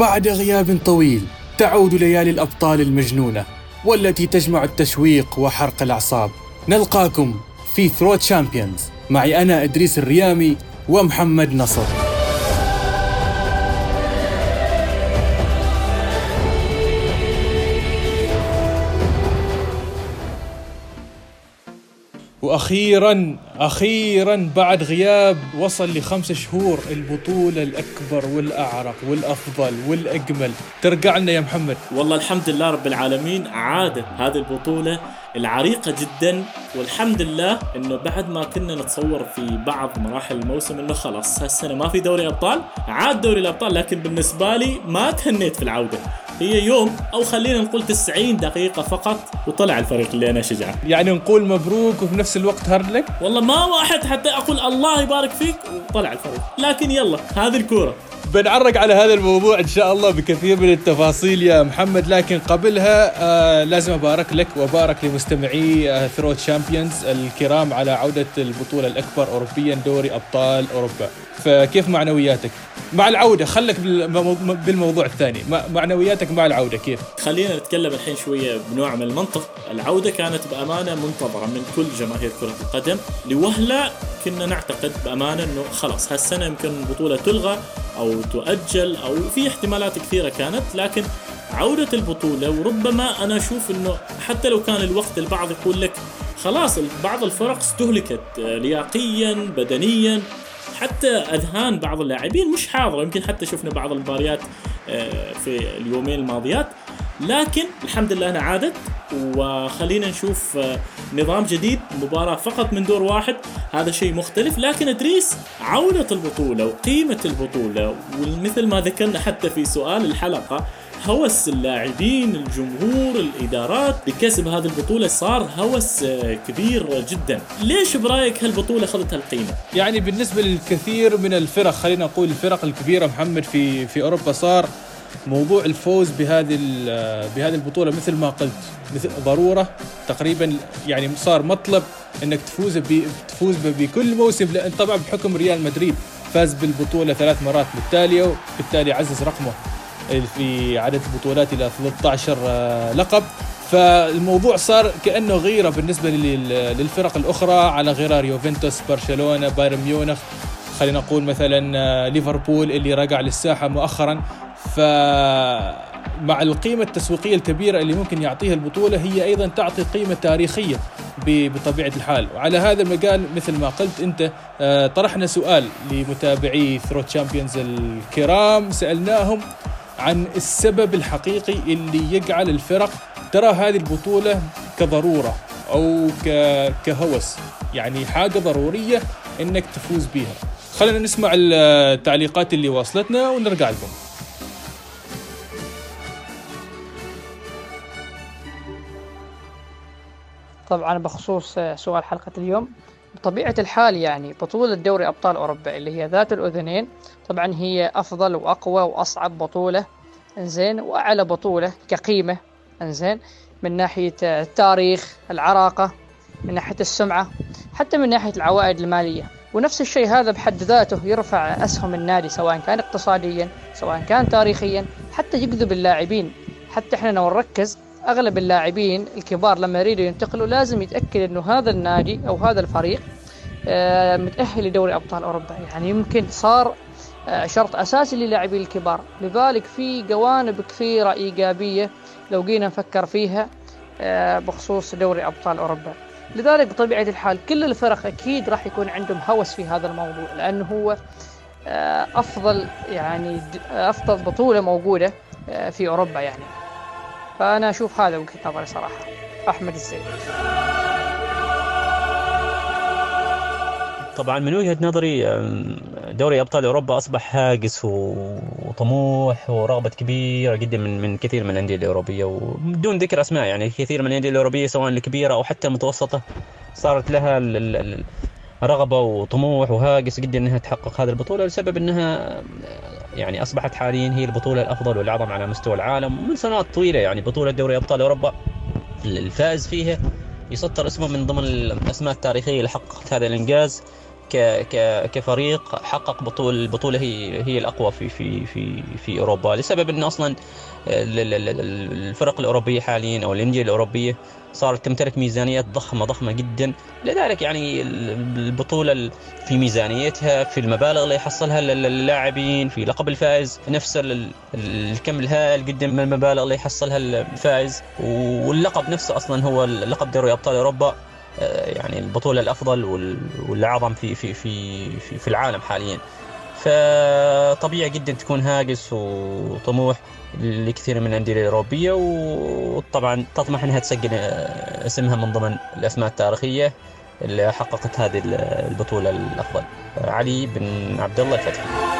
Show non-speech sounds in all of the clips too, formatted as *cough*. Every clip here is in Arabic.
بعد غياب طويل تعود ليالي الأبطال المجنونة والتي تجمع التشويق وحرق الأعصاب. نلقاكم في ثرو تشامبيونز معي أنا إدريس الريامي ومحمد نصر. وأخيرا أخيرا بعد غياب وصل لخمس شهور البطولة الأكبر والأعرق والأفضل والأجمل. ترجع لنا يا محمد. والله الحمد لله رب العالمين عادت هذه البطولة العريقة جدا والحمد لله إنه بعد ما كنا نتصور في بعض مراحل الموسم إنه خلاص هالسنة ما في دوري أبطال عاد دوري الأبطال لكن بالنسبة لي ما تهنيت في العودة. هي يوم أو خلينا نقول 90 دقيقة فقط وطلع الفريق اللي أنا شجعه يعني نقول مبروك وفي نفس الوقت هارد لك. والله ما واحد حتى أقول الله يبارك فيك وطلع الفريق. لكن يلا هذه الكورة. بنعرق على هذا الموضوع إن شاء الله بكثير من التفاصيل يا محمد لكن قبلها آه لازم أبارك لك وأبارك لمستمعي آه ثرو تشامبيونز الكرام على عودة البطولة الأكبر اوروبيا دوري أبطال أوروبا. فكيف معنوياتك؟ مع العودة خلك بالمو- بالموضوع الثاني. مع- معنوياتك مع العودة كيف؟ خلينا نتكلم الحين شوية بنوع من المنطق. العودة كانت بأمانة منتظرة من كل جماهير كرة القدم. لوهلة كنا نعتقد بأمانة أنه خلاص هالسنة يمكن البطولة تلغى أو تؤجل أو في احتمالات كثيرة كانت لكن عودة البطولة وربما أنا أشوف أنه حتى لو كان الوقت البعض يقول لك خلاص بعض الفرق استهلكت آه، لياقيا بدنيا حتى أذهان بعض اللاعبين مش حاضرة. يمكن حتى شفنا بعض المباريات آه، في اليومين الماضيات. لكن الحمد لله أنها عادت. وخلينا نشوف آه، نظام جديد مباراة فقط من دور واحد. هذا شيء مختلف لكن إدريس عودة البطولة وقيمة البطولة. ومثل ما ذكرنا حتى في سؤال الحلقة هوس اللاعبين الجمهور الإدارات بكسب هذه البطولة صار هوس آه، كبير جدا. ليش برأيك هالبطولة أخذت هالقيمة؟ يعني بالنسبة للكثير من الفرق خلينا نقول الفرق الكبيرة محمد في في أوروبا صار موضوع الفوز بهذه بهذه البطولة مثل ما قلت مثل ضرورة تقريبا يعني صار مطلب إنك تفوز تفوز بكل موسم لأن طبعا بحكم ريال مدريد فاز بالبطولة ثلاث مرات متتاليه وبالتالي عزز رقمه في عدد البطولات إلى 13 آه، لقب. فالموضوع صار كأنه غيرة بالنسبة لل- للفرق الأخرى على غرار يوفنتوس برشلونة بايرن ميونخ. خلينا نقول مثلا آه، ليفربول اللي رجع للساحة مؤخرا. فمع القيمة التسويقية الكبيرة اللي ممكن يعطيها البطولة هي أيضا تعطي قيمة تاريخية بطبيعة الحال. وعلى هذا المجال مثل ما قلت أنت آه، طرحنا سؤال لمتابعي ثرو تشامبيونز الكرام. سألناهم عن السبب الحقيقي اللي يجعل الفرق ترى هذه البطولة كضرورة أو كهوس يعني حاجة ضرورية إنك تفوز بيها خلينا نسمع التعليقات اللي واصلتنا ونرجع لكم. طبعا بخصوص سؤال حلقة اليوم. بطبيعة الحال يعني بطولة دوري أبطال أوروبا اللي هي ذات الأذنين طبعا هي أفضل وأقوى وأصعب بطولة. إنزين وأعلى بطولة كقيمة. إنزين من ناحية التاريخ العراقة من ناحية السمعة حتى من ناحية العوائد المالية. ونفس الشيء هذا بحد ذاته يرفع أسهم النادي سواء كان اقتصاديا سواء كان تاريخيا حتى يجذب اللاعبين. حتى إحنا لو نركز أغلب اللاعبين الكبار لما يريدوا ينتقلوا لازم يتأكد إنه هذا النادي أو هذا الفريق آه، متأهل لدوري أبطال أوروبا. يعني يمكن صار آه، شرط أساسي للاعبين الكبار. لذلك في جوانب كثيرة إيجابية لو جينا نفكر فيها آه، بخصوص دوري أبطال أوروبا. لذلك بطبيعة الحال كل الفرق أكيد راح يكون عندهم هوس في هذا الموضوع لأنه هو أفضل يعني أفضل بطولة موجودة في أوروبا يعني. فأنا أشوف هذا وجهة نظري صراحة. أحمد الزيد طبعا من وجهة نظري دوري أبطال أوروبا أصبح هاجس وطموح ورغبة كبيرة جدا من من كثير من الأندية الأوروبية وبدون ذكر أسماء يعني كثير من الأندية الأوروبية سواء الكبيرة أو حتى المتوسطة صارت لها رغبة وطموح وهاجس جدا أنها تحقق هذه البطولة لسبب أنها يعني أصبحت حاليا هي البطولة الأفضل والأعظم على مستوى العالم من سنوات طويلة يعني بطولة دوري أبطال أوروبا الفائز فيها يسطر اسمه من ضمن الأسماء التاريخية اللي حققت هذا ك كفريق حقق بطول البطوله هي هي الأقوى في في في في أوروبا لسبب إنه أصلا الفرق الأوروبية حاليا أو الانديه الأوروبية صارت تمتلك ميزانيات ضخمة ضخمة جدا لذلك يعني البطولة في ميزانيتها في المبالغ اللي يحصلها اللاعبين في لقب الفائز نفس الكم الهائل جدا من المبالغ اللي يحصلها الفائز واللقب نفسه أصلا هو لقب دوري أبطال أوروبا. آه، يعني البطولة الأفضل والأعظم في في في في, في العالم حاليا. فطبيعي جدا تكون هاجس وطموح لكثير من الأندية الأوروبية وطبعا تطمح إنها تسجل اسمها من ضمن الأسماء التاريخية اللي حققت هذه البطولة الأفضل. علي بن عبد الله الفتحي.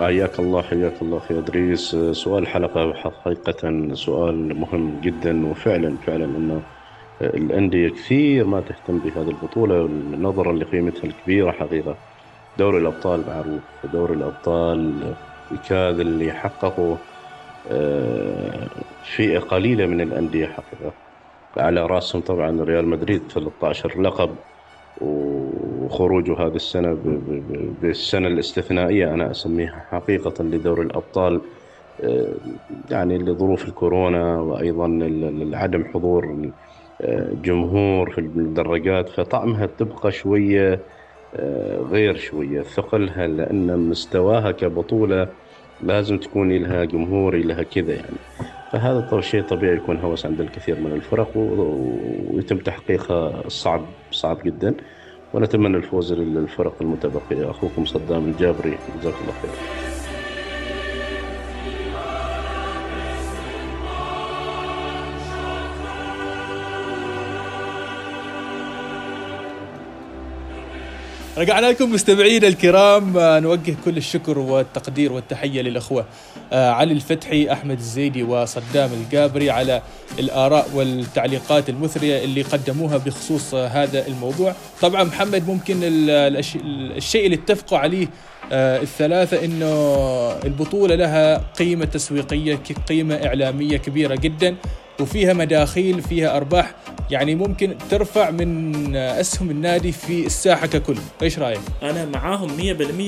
حياك الله حياك الله أخي إدريس. سؤال حلقة حقيقة سؤال مهم جدا وفعلا فعلا انه الأندية كثير ما تهتم بهذه البطولة نظرا لقيمتها الكبيرة حقيقة. دوري الأبطال معروف دوري الأبطال يكاد اللي يحققوا آه، فئة قليلة من الأندية حقيقة. على رأسهم طبعا ريال مدريد 13 لقب وخروجه هذه السنة بالسنة الاستثنائية أنا أسميها حقيقة لدوري الأبطال آه، يعني لظروف الكورونا وأيضا عدم حضور جمهور في المدرجات فطعمها تبقى شوية آه، غير شوية ثقلها لأن مستواها كبطولة لازم تكون لها جمهور لها كذا يعني. فهذا شيء طبيعي يكون هوس عند الكثير من الفرق ويتم تحقيقها صعب صعب جدا. ونتمنى الفوز للفرق المتبقية. أخوكم صدام الجابري جزاك الله خير. رجعنا لكم مستمعينا الكرام آه، نوجه كل الشكر والتقدير والتحية للأخوة آه، علي الفتحي أحمد الزيدي وصدام القابري على الآراء والتعليقات المثرية اللي قدموها بخصوص آه، هذا الموضوع. طبعا محمد ممكن الشيء اللي اتفقوا عليه الثلاثة إنه البطولة لها قيمة تسويقية قيمة إعلامية كبيرة جدا. وفيها مداخيل فيها أرباح. يعني ممكن ترفع من أسهم النادي في الساحة ككل. إيش رأيك؟ أنا معاهم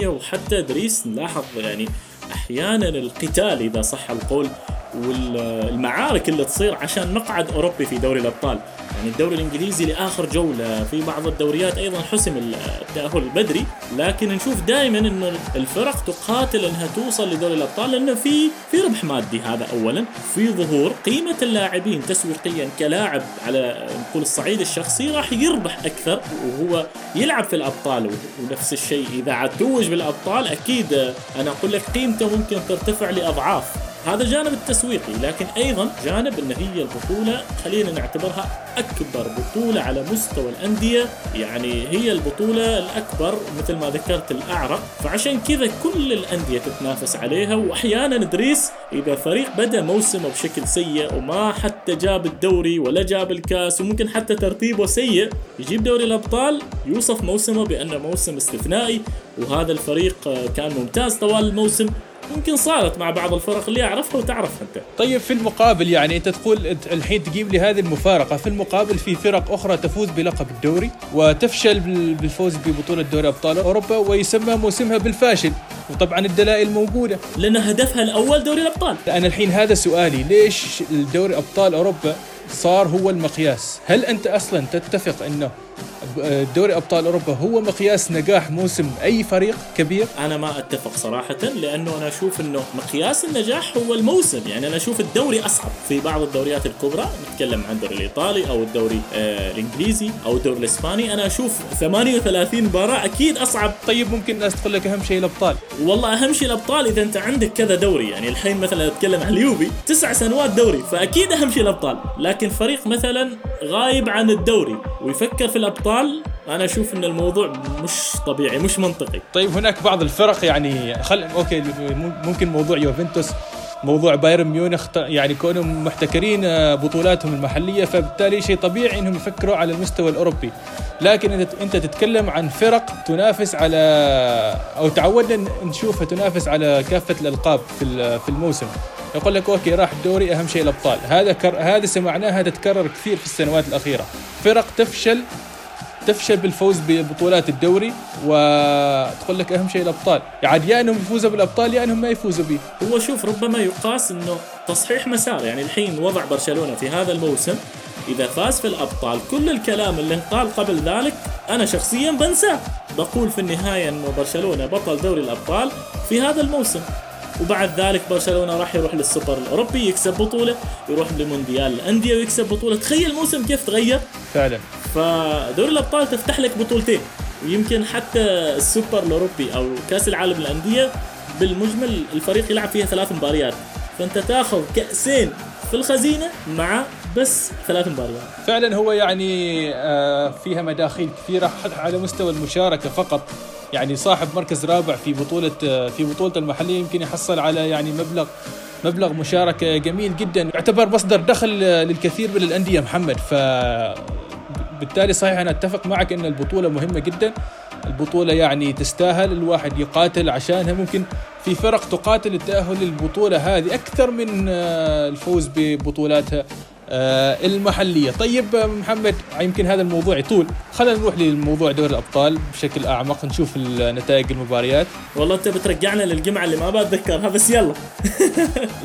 100% وحتى ادريس نلاحظ يعني أحيانا القتال إذا صح القول والمعارك اللي تصير عشان مقعد أوروبي في دوري الأبطال. يعني الدوري الإنجليزي لآخر جولة في بعض الدوريات أيضا حسم التأهل البدري لكن نشوف دائما إنه الفرق تقاتل إنها توصل لدوري الأبطال لأنه في في ربح مادي هذا اولا في ظهور قيمة اللاعبين تسويقيا كلاعب على نقول الصعيد الشخصي راح يربح أكثر وهو يلعب في الأبطال ونفس الشيء إذا عاد توج بالأبطال أكيد أنا أقول لك قيمته ممكن ترتفع لأضعاف. هذا جانب التسويقي لكن أيضا جانب إن هي البطولة خلينا نعتبرها أكبر بطولة على مستوى الأندية. يعني هي البطولة الأكبر مثل ما ذكرت الأعرق. فعشان كذا كل الأندية تتنافس عليها واحيانا إدريس إذا فريق بدأ موسمه بشكل سيء وما حتى جاب الدوري ولا جاب الكاس وممكن حتى ترتيبه سيء يجيب دوري الأبطال يوصف موسمه بأنه موسم استثنائي. وهذا الفريق كان ممتاز طوال الموسم. ممكن صارت مع بعض الفرق اللي اعرفها وتعرفها انت طيب في المقابل يعني أنت تقول الحين تجيب لي هذه المفارقة في المقابل في فرق أخرى تفوز بلقب الدوري وتفشل بالفوز ببطولة دوري أبطال أوروبا ويسمى موسمها بالفاشل وطبعا الدلائل موجودة. لأن هدفها الأول دوري الأبطال. أنا الحين هذا سؤالي ليش الدوري أبطال أوروبا صار هو المقياس؟ هل أنت أصلا تتفق إنه دوري أبطال أوروبا هو مقياس نجاح موسم أي فريق كبير؟ أنا ما أتفق صراحة لأنه أنا أشوف إنه مقياس النجاح هو الموسم، يعني أنا أشوف الدوري أصعب في بعض الدوريات الكبرى نتكلم عن الدوري الإيطالي أو الدوري آه الإنجليزي أو الدوري الإسباني، أنا أشوف 38 مباراة أكيد أصعب. طيب ممكن الناس تقول لك أهم شيء الأبطال. والله أهم شيء الأبطال إذا أنت عندك كذا دوري، يعني الحين مثلا أتكلم عن اليوبي تسع سنوات دوري فأكيد أهم شيء الأبطال، لكن فريق مثلا غايب عن الدوري ويفكر في الأبطال أنا أشوف إن الموضوع مش طبيعي مش منطقي. طيب هناك بعض الفرق يعني خل أوكي ممكن موضوع يوفنتوس موضوع بايرن ميونخ يعني كونهم محتكرين آه، بطولاتهم المحلية فبالتالي شيء طبيعي إنهم يفكروا على المستوى الأوروبي. لكن أنت تتكلم عن فرق تنافس على أو تعودنا نشوفها تنافس على كافة الألقاب في في الموسم. يقول لك أوكي راح الدوري أهم شيء الأبطال. هذا كر... هذا سمعناها تتكرر كثير في السنوات الأخيرة. فرق تفشل تفشل بالفوز ببطولات الدوري وتقول لك أهم شيء الأبطال. يعني يا إنهم يفوزوا بالأبطال يا إنهم ما يفوزوا به هو شوف ربما يقاس إنه تصحيح مسار. يعني الحين وضع برشلونة في هذا الموسم إذا فاز في الأبطال كل الكلام اللي انقال قبل ذلك أنا شخصيا بنساه. بقول في النهاية إنه برشلونة بطل دوري الأبطال في هذا الموسم. وبعد ذلك برشلونة راح يروح للسوبر الأوروبي يكسب بطولة يروح لمونديال. الأندية ويكسب بطولة. تخيل الموسم كيف تغير. فعلا. فدوري الأبطال تفتح لك بطولتين ويمكن حتى السوبر الأوروبي أو كأس العالم للأندية بالمجمل الفريق يلعب فيها ثلاث مباريات. فأنت تاخذ كأسين في الخزينة مع بس ثلاث مباريات. فعلا هو يعني آه، فيها مداخيل كثيرة على مستوى المشاركة فقط. يعني صاحب مركز رابع في بطولة آه، في بطولته المحلية يمكن يحصل على يعني مبلغ مبلغ مشاركة جميل جدا. يعتبر مصدر دخل للكثير من الأندية محمد. ف بالتالي صحيح أنا أتفق معك إن البطولة مهمة جدا. البطولة يعني تستاهل الواحد يقاتل عشانها ممكن في فرق تقاتل التاهل للبطولة هذه. أكثر من الفوز ببطولاتها آه، المحلية. طيب محمد يمكن هذا الموضوع يطول. خلينا نروح للموضوع دوري الأبطال بشكل أعمق نشوف نتائج المباريات. والله أنت بترجعنا للجمعة اللي ما بتذكرها بس يلا.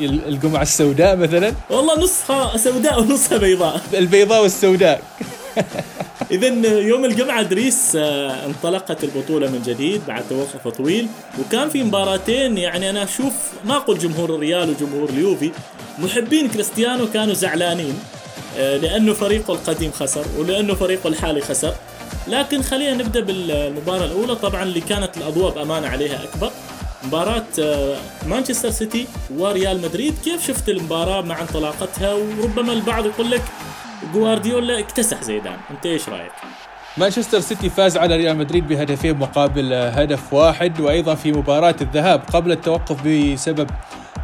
*laughs* الجمعة السوداء مثلا؟ والله نصها سوداء ونصها بيضاء. البيضاء والسوداء. *laughs* اذا يوم الجمعة ادريس آه، انطلقت البطولة من جديد بعد توقف طويل وكان في مباراتين يعني أنا أشوف ما أقول جمهور الريال وجمهور اليوفي محبين كريستيانو كانوا زعلانين آه، لأنه فريقه القديم خسر ولأنه فريقه الحالي خسر. لكن خلينا نبدأ بالمباراة الأولى طبعا اللي كانت الأضواء بأمانة عليها أكبر. مباراة آه، مانشستر سيتي وريال مدريد. كيف شفت المباراة مع انطلاقتها؟ وربما البعض يقول لك جوارديولا اكتسح زيدان أنت إيش رأيك؟ مانشستر سيتي فاز على ريال مدريد بهدفين مقابل هدف واحد وأيضا في مباراة الذهاب قبل التوقف بسبب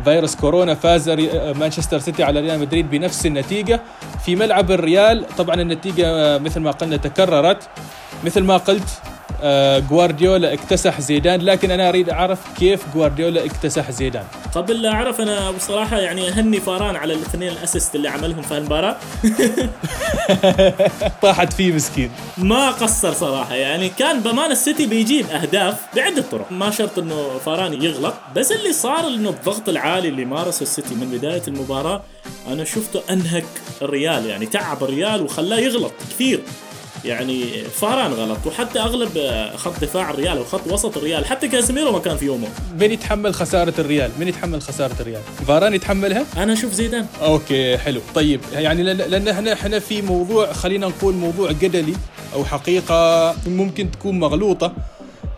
فيروس كورونا فاز مانشستر سيتي على ريال مدريد بنفس النتيجة. في ملعب الريال طبعا النتيجة مثل ما قلنا تكررت. مثل ما قلت آه، جوارديولا اكتسح زيدان لكن أنا أريد أعرف كيف جوارديولا اكتسح زيدان. قبل لا أعرف أنا بصراحة يعني أهني فاران على الاثنين ال assist اللي عملهم في المباراه *laughs* طاحت فيه مسكين. ما قصر صراحة يعني كان بإمكان السيتي بيجيب أهداف بعدة طرق ما شرط إنه فاران يغلط بس اللي صار إنه الضغط العالي اللي مارسه السيتي من بداية المباراة أنا شفته أنهك الريال يعني تعب الريال وخلاه يغلط كثير. يعني فاران غلط. وحتى أغلب خط دفاع الريال وخط وسط الريال حتى كاسيميرو ما كان في يومه. من يتحمل خسارة الريال؟ من يتحمل خسارة الريال؟ فاران يتحملها؟ أنا أشوف زيدان. okay حلو. طيب يعني لأن إحنا إحنا في موضوع خلينا نقول موضوع جدلي أو حقيقة ممكن تكون مغلوطة.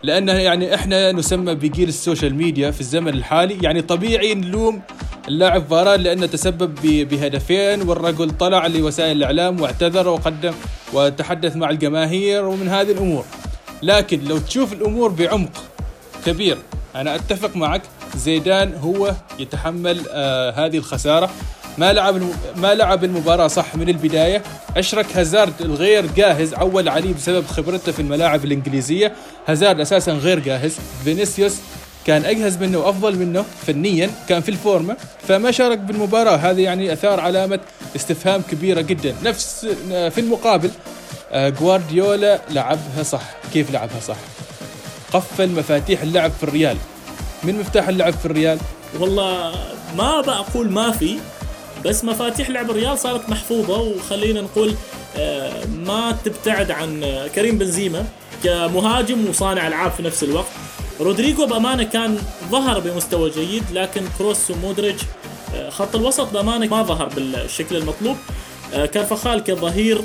لأنه يعني إحنا نسمى بجيل ال social media في الزمن الحالي. يعني طبيعي نلوم اللاعب فاران لأنه تسبب بهدفين والرجل طلع لوسائل الإعلام واعتذر وقدم وتحدث مع الجماهير ومن هذه الأمور. لكن لو تشوف الأمور بعمق كبير أنا أتفق معك زيدان هو يتحمل آه هذه الخسارة. ما لعب ما لعب المباراة صح من البداية. أشرك هازارد الغير جاهز. عول عليه بسبب خبرته في الملاعب الإنجليزية. هازارد أساسا غير جاهز. فينيسيوس كان أجهز منه وأفضل منه فنيا. كان في الفورمة. فما شارك بالمباراة. هذا يعني أثار علامة استفهام كبيرة جدا. نفس في المقابل آه، جوارديولا لعبها صح. كيف لعبها صح؟ قفل مفاتيح اللعب في الريال. من مفتاح اللعب في الريال؟ والله ما بقول ما في. بس مفاتيح لعب الريال صارت محفوظة وخلينا نقول آه، ما تبتعد عن كريم بنزيما كمهاجم وصانع ألعاب في نفس الوقت. رودريجو بأمانة كان ظهر بمستوى جيد لكن كروس ومودريتش آه، خط الوسط بأمانة ما ظهر بالشكل المطلوب. آه، كارفخال كظهير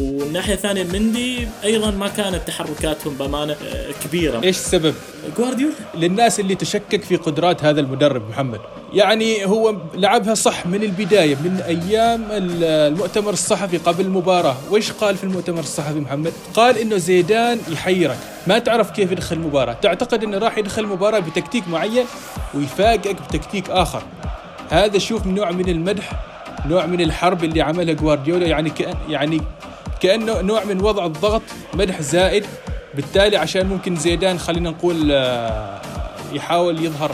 والناحيه الثانية مندي أيضا ما كانت تحركاتهم بأمانة آه، كبيرة. إيش السبب؟ جوارديولا. للناس اللي تشكك في قدرات هذا المدرب محمد. يعني هو لعبها صح من البداية من أيام المؤتمر الصحفي قبل المباراة. وإيش قال في المؤتمر الصحفي محمد؟ قال إنه زيدان يحيرك. ما تعرف كيف يدخل المباراة. تعتقد إنه راح يدخل المباراة بتكتيك معين ويفاجئك بتكتيك آخر. هذا شوف نوع من المدح نوع من الحرب اللي عملها جوارديولا. يعني كأن يعني كأنه نوع من وضع الضغط مدح زائد. بالتالي عشان ممكن زيدان خلينا نقول آه، يحاول يظهر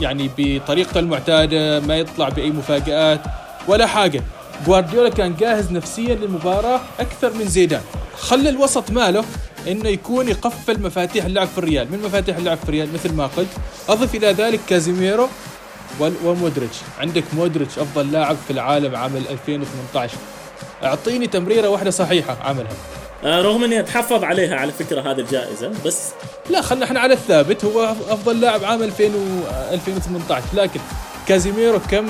يعني بطريقته المعتادة ما يطلع بأي مفاجآت ولا حاجة. جوارديولا كان جاهز نفسيا للمباراة أكثر من زيدان. خلى الوسط ماله إنه يكون يقفل مفاتيح اللعب في الريال. من مفاتيح اللعب في الريال؟ مثل ما قلت أضف إلى ذلك كازيميرو ومودريتش. عندك مودريتش أفضل لاعب في العالم عام 2018 أعطيني تمريرة واحدة صحيحة عملها. رغم إني أتحفظ عليها على فكرة هذه الجائزة بس لا خلنا إحنا على الثابت هو أفضل لاعب عام 2000 و 2018 لكن كازيميرو كم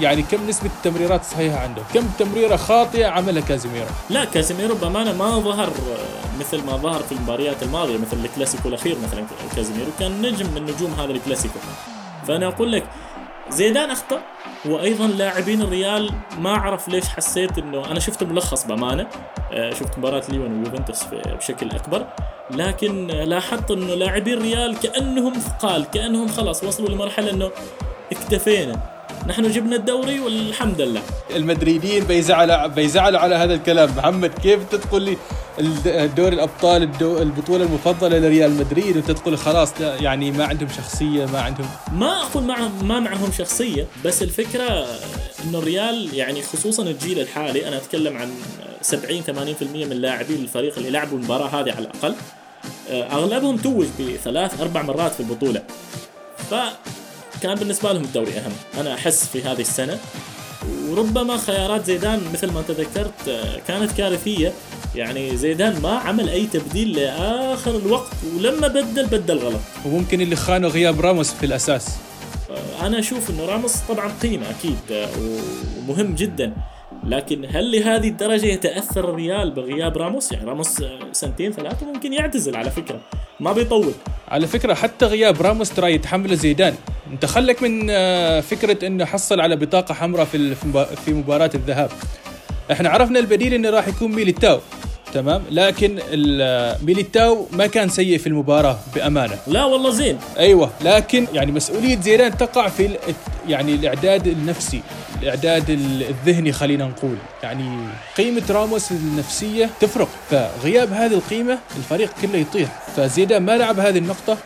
يعني كم نسبة التمريرات الصحيحة عنده؟ كم تمريرة خاطئة عملها كازيميرو؟ لا كازيميرو بأمانة ما ظهر آه، مثل ما ظهر في المباريات الماضية مثل الكلاسيكو الأخير مثلا كازيميرو كان نجم من نجوم هذا الكلاسيكو فأنا أقول لك زيدان أخطأ وأيضا لاعبين الريال ما أعرف ليش حسيت إنه أنا شفت ملخص بأمانة. آه، شفت مباراة ليون ويوفنتوس بشكل أكبر. لكن لاحظت إنه لاعبي الريال كأنهم ثقال كأنهم خلاص وصلوا لمرحلة إنه اكتفينا. نحن جبنا الدوري والحمد لله. المدريديين بيزعلوا بيزعلوا على هذا الكلام، محمد كيف تدخل لي دوري الأبطال الدو البطولة المفضلة لريال مدريد وتدخل خلاص لا يعني ما عندهم شخصية ما عندهم ما أقول معهم ما معهم شخصية بس الفكرة إنه الريال يعني خصوصا الجيل الحالي أنا أتكلم عن 70 80% من لاعبي الفريق اللي لعبوا المباراة هذه على الأقل. أغلبهم توج بثلاث أربع مرات في البطولة. فكان بالنسبة لهم الدوري أهم. أنا أحس في هذه السنة وربما خيارات زيدان مثل ما أنت ذكرت آه، كانت كارثية. يعني زيدان ما عمل أي تبديل لآخر الوقت ولما بدل بدل غلط. وممكن اللي خانوا غياب راموس في الأساس. أنا أشوف إنه راموس طبعا قيمة أكيد آه، ومهم جدا. لكن هل لهذه الدرجة يتأثر الريال بغياب راموس؟ يعني راموس آه، سنتين ثلاثة ممكن يعتزل على فكرة ما بيطول. على فكرة حتى غياب راموس ترى يتحمله زيدان. انت خلك من آه، فكرة انه حصل على بطاقة حمراء في في مبا- في مباراة الذهاب. إحنا عرفنا البديل إنه راح يكون ميليتاو. تمام. لكن ميليتاو ما كان سيء في المباراة بأمانة. لا والله زين. أيوه. لكن يعني مسؤولية زيدان تقع في يعني الإعداد النفسي الإعداد ال- الذهني خلينا نقول. يعني قيمة راموس النفسية تفرق. فغياب هذه القيمة الفريق كله يطيح فزيدان ما لعب هذه النقطة.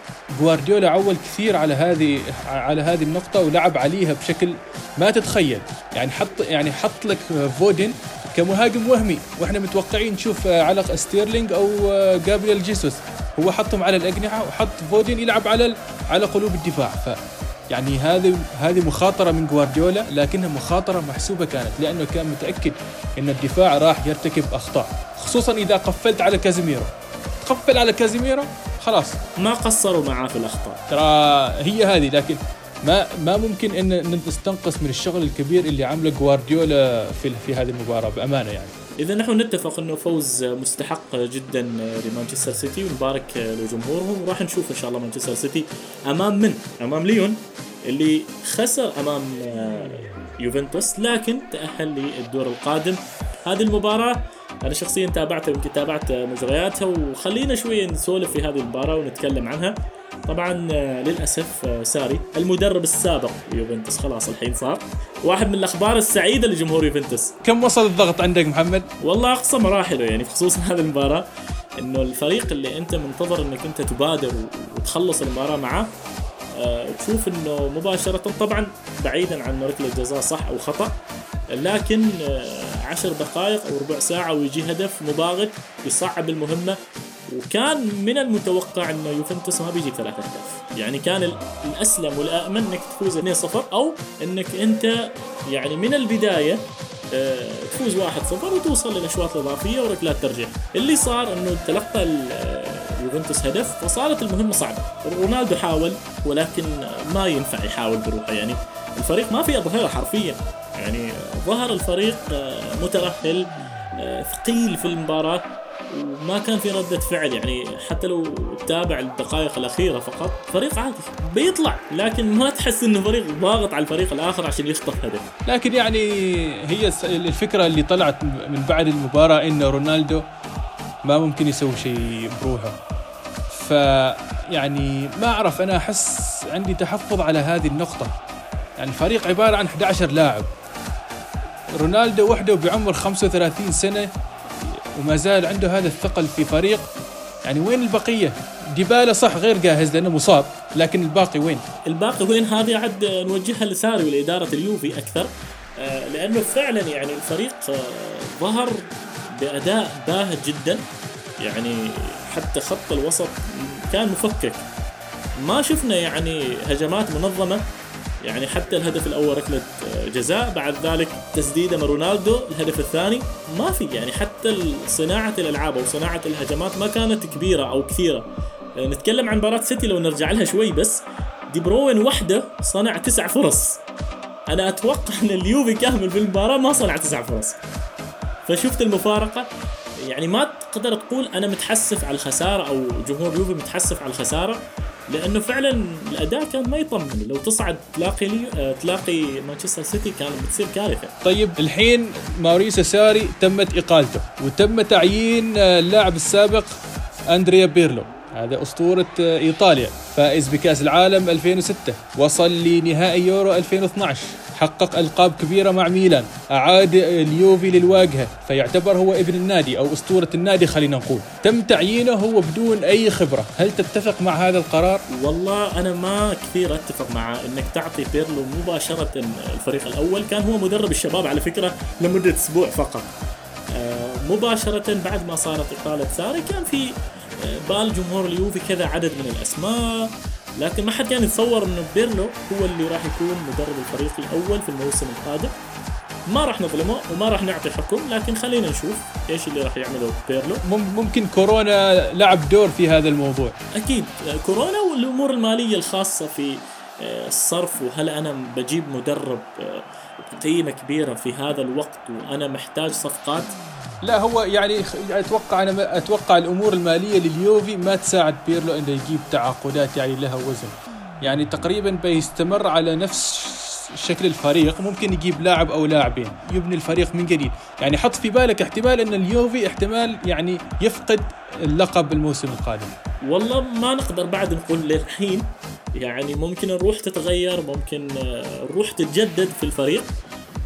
جوارديولا عول كثير على هذه على هذه النقطة ولعب عليها بشكل ما تتخيل. يعني حط يعني حط لك فودن كمهاجم وهمي. وإحنا متوقعين نشوف علق ستيرلينج أو جابرييل جيسوس. هو حطهم على الأجنحة وحط فودين يلعب على على قلوب الدفاع. ف يعني هذه هذه مخاطرة من جوارديولا لكنها مخاطرة محسوبة كانت لأنه كان متأكد إن الدفاع راح يرتكب أخطاء. خصوصا إذا قفلت على كازيميرو. تقفل على كازيميرو خلاص. ما قصروا معاه في الأخطاء. ترى هي هذه لكن ما ما ممكن إن نستنقص من الشغل الكبير اللي عمله جوارديولا في في هذه المباراة بأمانة يعني. إذا نحن نتفق إنه فوز مستحق جدا لمانشستر سيتي ونبارك لجمهورهم. وراح نشوف إن شاء الله مانشستر سيتي أمام من؟ أمام ليون اللي خسر أمام يوفنتوس لكن تأهل للدور القادم. هذه المباراة أنا شخصيا تابعتها يمكن تابعت مجرياتها وخلينا شوية نسولف في هذه المباراة ونتكلم عنها. طبعا للأسف ساري المدرب السابق ليوفنتوس خلاص الحين صار. واحد من الأخبار السعيدة لجمهور يوفنتوس. كم وصل الضغط عندك محمد؟ والله أقصى مراحله يعني خصوصا هذه المباراة إنه الفريق اللي أنت منتظر إنك أنت تبادر وتخلص المباراة معه آه، تشوف إنه مباشرة طبعا بعيدا عن ركله جزاء صح أو خطأ لكن آه، عشر دقائق أو ربع ساعة ويجي هدف مباغت يصعب المهمة وكان من المتوقع إنه يوفنتوس ما بيجي ثلاث اهداف يعني كان ال- الأسلم والآمن إنك تفوز 2-0 أو إنك أنت يعني من البداية آه، تفوز 1-0 وتوصل للاشواط الاضافيه وركلات ترجيح اللي صار إنه تلقى آه، يوفنتوس هدف فصارت المهمة صعبة. رونالدو حاول ولكن ما ينفع يحاول بروحه. يعني الفريق ما في أظهرة حرفيا. يعني ظهر الفريق آه، مترهل ثقيل في المباراة. وما كان في ردة فعل يعني حتى لو تتابع الدقائق الأخيرة فقط فريق عادي بيطلع لكن ما تحس إنه فريق ضاغط على الفريق الآخر عشان يخطف هدف. لكن يعني هي الفكرة اللي طلعت من بعد المباراة انه رونالدو ما ممكن يسوي شيء بروحه. ف يعني ما أعرف أنا أحس عندي تحفظ على هذه النقطة. يعني الفريق عبارة عن 11 لاعب. رونالدو وحده بعمر 35 سنة. وما زال عنده هذا الثقل في فريق. يعني وين البقية؟ ديبالا صح غير جاهز لأنه مصاب لكن الباقي وين؟ الباقي وين؟ هذه عاد نوجهها لساري ولاداره اليوفي أكثر آه، لأنه فعلا يعني الفريق آه، ظهر بأداء باهت جدا. يعني حتى خط الوسط كان مفكك. ما شفنا يعني هجمات منظمة يعني حتى الهدف الأول ركلة آه، جزاء بعد ذلك تسديده من رونالدو. الهدف الثاني ما في يعني حتى صناعة الألعاب أو صناعة الهجمات ما كانت كبيرة أو كثيرة. آه، نتكلم عن مباراة سيتي لو نرجع لها شوي بس دي بروين وحده صنع تسع فرص. أنا أتوقع إن اليوفي كامل في المباراة ما صنع تسع فرص. فشفت المفارقة؟ يعني ما تقدر تقول أنا متحسف على الخسارة أو جمهور يوفي متحسف على الخسارة. لأنه فعلا الأداء كان ما يطمن. لو تصعد تلاقي لي آه، تلاقي مانشستر سيتي كانت بتصير كارثة. طيب الحين ماوريسيو ساري تمت إقالته وتم تعيين آه، اللاعب السابق أندريا بيرلو. هذا أسطورة آه، إيطاليا. فائز بكأس العالم 2006 وصل لنهائي يورو 2012 حقق ألقاب كبيرة مع ميلان. أعاد اليوفي للواجهة. فيعتبر هو ابن النادي أو أسطورة النادي خلينا نقول. تم تعيينه هو بدون أي خبرة. هل تتفق مع هذا القرار؟ والله أنا ما كثير أتفق مع أنك تعطي بيرلو مباشرة الفريق الأول. كان هو مدرب الشباب على فكرة لمدة أسبوع فقط. آه، مباشرة بعد ما صارت إقالة ساري كان في بال جمهور اليوفي كذا عدد من الأسماء. لكن ما حد كان يتصور إنه بيرلو هو اللي راح يكون مدرب الفريق الأول في الموسم القادم. ما راح نظلمه وما راح نعطي حكم لكن خلينا نشوف إيش اللي راح يعمله بيرلو. ممكن كورونا لعب دور في هذا الموضوع. أكيد. كورونا والأمور المالية الخاصة في آه، الصرف وهل أنا بجيب مدرب آه، قيمه كبيرة في هذا الوقت وأنا محتاج صفقات؟ لا هو يعني أتوقع أنا أتوقع الأمور المالية لليوفي ما تساعد بيرلو إنه يجيب تعاقدات يعني لها وزن. يعني تقريبا بيستمر على نفس شكل الفريق ممكن يجيب لاعب أو لاعبين يبني الفريق من جديد. يعني حط في بالك احتمال إن اليوفي احتمال يعني يفقد اللقب الموسم القادم. والله ما نقدر بعد نقول للحين يعني ممكن الروح تتغير ممكن الروح تتجدد في الفريق.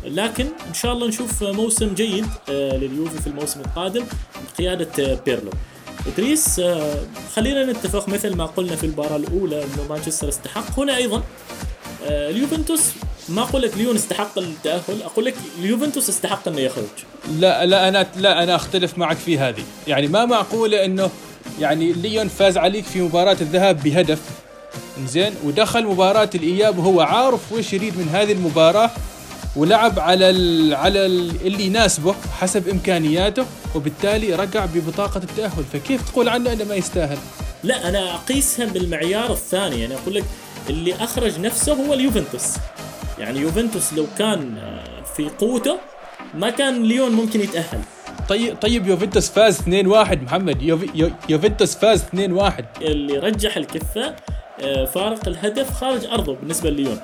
لكن إن شاء الله نشوف موسم جيد آه، لليوفي في الموسم القادم بقيادة بيرلو. إدريس آه، خلينا نتفق مثل ما قلنا في المباراة الأولى إنه مانشستر استحق هنا أيضا آه، اليوفنتوس ما أقول لك ليون استحق التأهل أقول لك اليوفنتوس استحق إنه يخرج. لا لا أنا لا أنا أختلف معك في هذه. يعني ما معقوله إنه يعني ليون فاز عليك في مباراة الذهاب بهدف. زين ودخل مباراة الإياب وهو عارف وش يريد من هذه المباراة. ولعب على ال على ال اللي يناسبه حسب إمكانياته وبالتالي رجع ببطاقة التأهل. فكيف تقول عنه إنه ما يستاهل؟ لا أنا أقيسها بالمعيار الثاني. يعني أقول لك اللي أخرج نفسه هو اليوفنتوس. يعني يوفنتوس لو كان آه، في قوته ما كان ليون ممكن يتأهل. طيب طيب يوفنتوس فاز 2-1 محمد. يوفنتوس فاز 2-1 اللي رجح الكفة آه، فارق الهدف خارج أرضه بالنسبة لليون.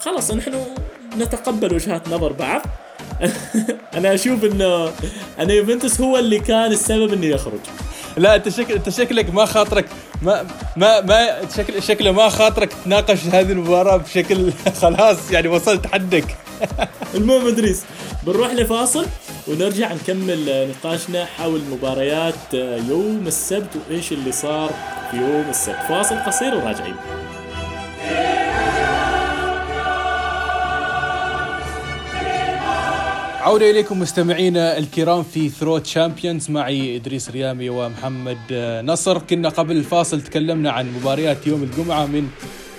فخلاص نحن نتقبل وجهات نظر بعض. *laughs* أنا أشوف إنه أنا يوفنتوس هو اللي كان السبب إنه يخرج. لا أنت شكل أنت شكلك ما خاطرك ما ما ما شكل شكله ما خاطرك تناقش هذه المباراة بشكل *laughs* خلاص يعني وصلت حدك. *laughs* المهم إدريس بنروح لفاصل ونرجع نكمل نقاشنا حول مباريات يوم السبت وإيش اللي صار في يوم السبت. فاصل قصير وراجعين. عودة إليكم مستمعينا الكرام في True Champions معي إدريس ريامي ومحمد نصر. كنا قبل الفاصل تكلمنا عن مباريات يوم الجمعة من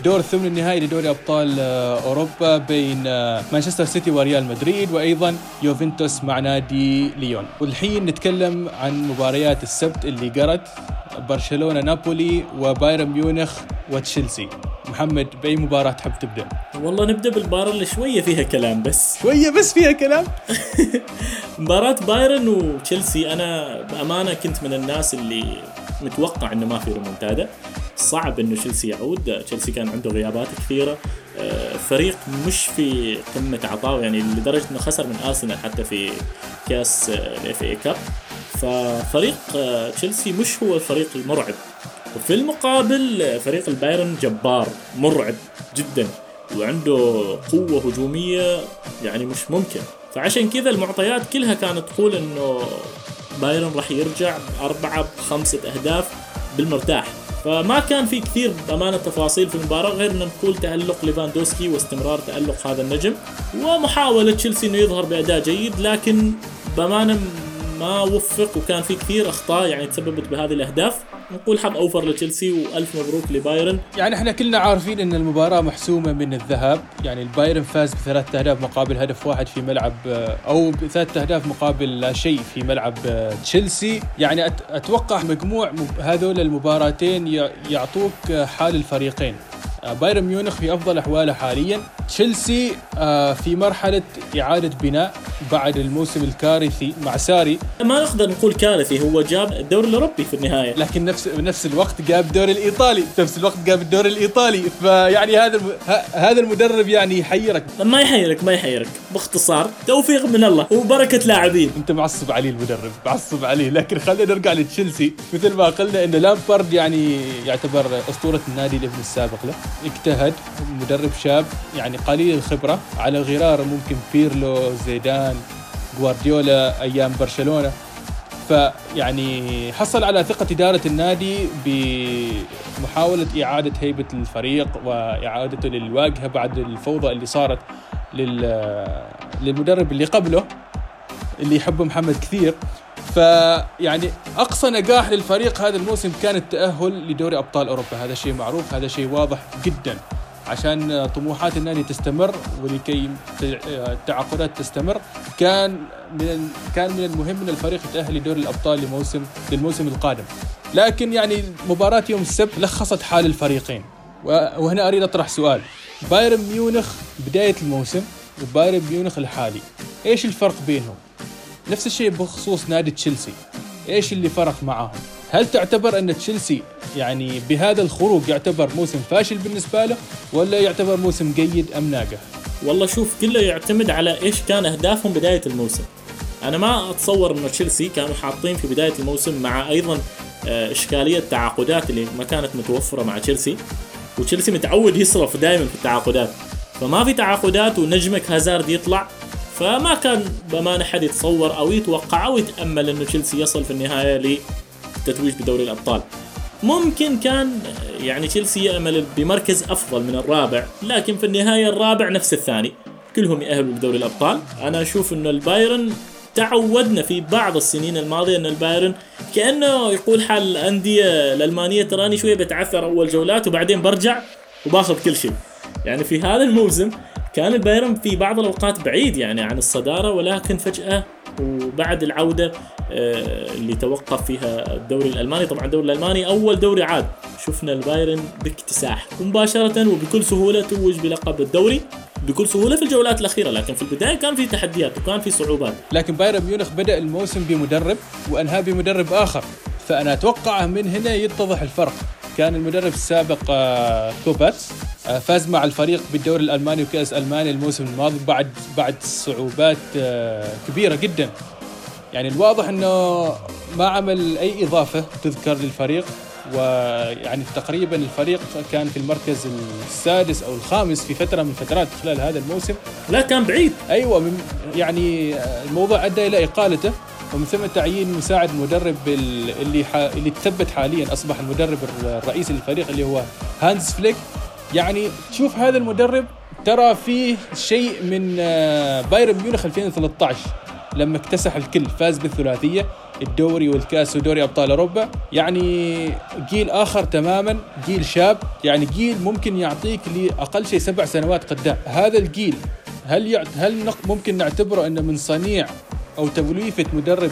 دور الثمن النهائي لدوري أبطال أوروبا بين مانشستر سيتي وريال مدريد وأيضا يوفنتوس مع نادي ليون. والحين نتكلم عن مباريات السبت اللي قرت برشلونة نابولي وبايرن ميونخ وتشيلسي. محمد بأي مباراة تحب تبدأ؟ والله نبدأ بالمباراة اللي شوية فيها كلام بس. شوية بس فيها كلام؟ *laughs* مباراة بايرن وتشيلسي أنا بأمانة كنت من الناس اللي متوقع إنه ما في ريمونتادا. صعب إنه تشيلسي يعود. تشيلسي كان عنده غيابات كثيرة. آه، فريق مش في قمة عطاء يعني لدرجة إنه خسر من أرسنال حتى في كاس ال FA Cup. ففريق آه، تشيلسي مش هو الفريق المرعب. وفي المقابل فريق البايرن جبار مرعب جدا وعنده قوة هجومية يعني مش ممكن. فعشان كذا المعطيات كلها كانت تقول إنه بايرن راح يرجع بأربعة بخمسة أهداف بالمرتاح. فما كان في كثير بأمانة تفاصيل في المباراة غير ان نقول تألق ليفاندوسكي واستمرار تألق هذا النجم. ومحاولة تشيلسي إنه يظهر بأداء جيد لكن بأمانة ما وفق وكان في كثير أخطاء يعني تسببت بهذه الأهداف. نقول حظ أوفر لتشيلسي وألف مبروك لبايرن. يعني إحنا كلنا عارفين إن المباراة محسومة من الذهاب. يعني البايرن فاز بثلاث أهداف مقابل هدف واحد في ملعب أو بثلاث أهداف مقابل لا شيء في ملعب تشيلسي. يعني أتوقع مجموع هذول المباراتين يعطوك حال الفريقين. بايرن ميونخ في أفضل أحواله حاليا. تشيلسي آه، في مرحلة إعادة بناء بعد الموسم الكارثي مع ساري. ما نقدر نقول كارثي هو جاب الدوري الأوروبي في النهاية. لكن نفس بنفس الوقت جاب الدوري الإيطالي. نفس الوقت جاب الدوري الإيطالي. فيعني هذا الم... هذا المدرب يعني يحيرك. ما يحيرك ما يحيرك. باختصار توفيق من الله وبركة لاعبين. أنت معصب عليه المدرب معصب عليه لكن خلينا نرجع لتشيلسي. مثل ما قلنا إن لامبارد يعني يعتبر أسطورة النادي الابن السابق له. اجتهد مدرب شاب يعني قليل الخبرة. على غرار ممكن بيرلو زيدان جوارديولا أيام برشلونة. فيعني حصل على ثقة إدارة النادي بمحاولة إعادة هيبة الفريق وإعادته للواجهة بعد الفوضى اللي صارت للمدرب اللي قبله اللي يحبه محمد كثير. فيعني أقصى نجاح للفريق هذا الموسم كان التأهل لدوري أبطال أوروبا. هذا شيء معروف هذا شيء واضح جدا. عشان طموحات النادي تستمر ولكي التعاقدات تستمر كان من كان من المهم إن الفريق يتأهل لدوري الأبطال لموسم للموسم القادم. لكن يعني مباراة يوم السبت لخصت حال الفريقين. وهنا أريد أطرح سؤال. بايرن ميونخ بداية الموسم وبايرن ميونخ الحالي. إيش الفرق بينهم؟ نفس الشيء بخصوص نادي تشيلسي. إيش اللي فرق معاهم؟ هل تعتبر أن تشيلسي يعني بهذا الخروج يعتبر موسم فاشل بالنسبة له ولا يعتبر موسم جيد أم ناجح؟ والله شوف كله يعتمد على إيش كان أهدافهم بداية الموسم. أنا ما أتصور إنه تشيلسي كانوا حاطين في بداية الموسم مع أيضا آه، إشكالية تعاقدات اللي ما كانت متوفرة مع تشيلسي. وتشيلسي متعود يصرف دائما في التعاقدات. فما في تعاقدات ونجمك هازارد يطلع فما كان بامانه حد يتصور أو يتوقع أو يتأمل انه تشيلسي يصل في النهاية للتتويج بدوري الأبطال. ممكن كان يعني تشيلسي يأمل بمركز أفضل من الرابع لكن في النهاية الرابع نفس الثاني. كلهم يأهلوا لدوري الأبطال. أنا أشوف انه البايرن تعودنا في بعض السنين الماضية أن البايرن كأنه يقول حال الأندية الألمانية تراني شوية بتعثر أول جولات وبعدين برجع وباخذ كل شيء. يعني في هذا الموسم كان البايرن في بعض الأوقات بعيد يعني عن الصدارة ولكن فجأة وبعد العودة آه، اللي توقف فيها الدوري الألماني. طبعا الدوري الألماني أول دوري عاد. شفنا البايرن باكتساح ومباشره وبكل سهولة توج بلقب الدوري بكل سهولة في الجولات الأخيرة لكن في البداية كان في تحديات وكان في صعوبات. لكن بايرن ميونخ بدأ الموسم بمدرب وأنهى بمدرب آخر. فأنا أتوقع من هنا يتضح الفرق. كان المدرب السابق آه، كوفاتش آه، فاز مع الفريق بالدوري الألماني وكأس ألمانيا الموسم الماضي بعد بعد صعوبات آه، كبيرة جدا. يعني الواضح إنه ما عمل أي إضافة تذكر للفريق ويعني تقريبا الفريق كان في المركز السادس أو الخامس في فترة من فترات خلال هذا الموسم. لا كان بعيد. أيوه يعني الموضوع أدى إلى إقالته. ومن ثم تعيين مساعد مدرب اللي ح... اللي تثبت حاليا أصبح المدرب الرئيسي للفريق اللي هو هانز فليك. يعني تشوف هذا المدرب ترى فيه شيء من آه، بايرن ميونخ 2013 لما اكتسح الكل فاز بالثلاثية الدوري والكاس ودوري أبطال أوروبا. يعني جيل آخر تماما جيل شاب يعني جيل ممكن يعطيك لأقل شيء سبع سنوات قدام. هذا الجيل هل يع... هل ممكن نعتبره إنه من صنيع أو توليفة مدرب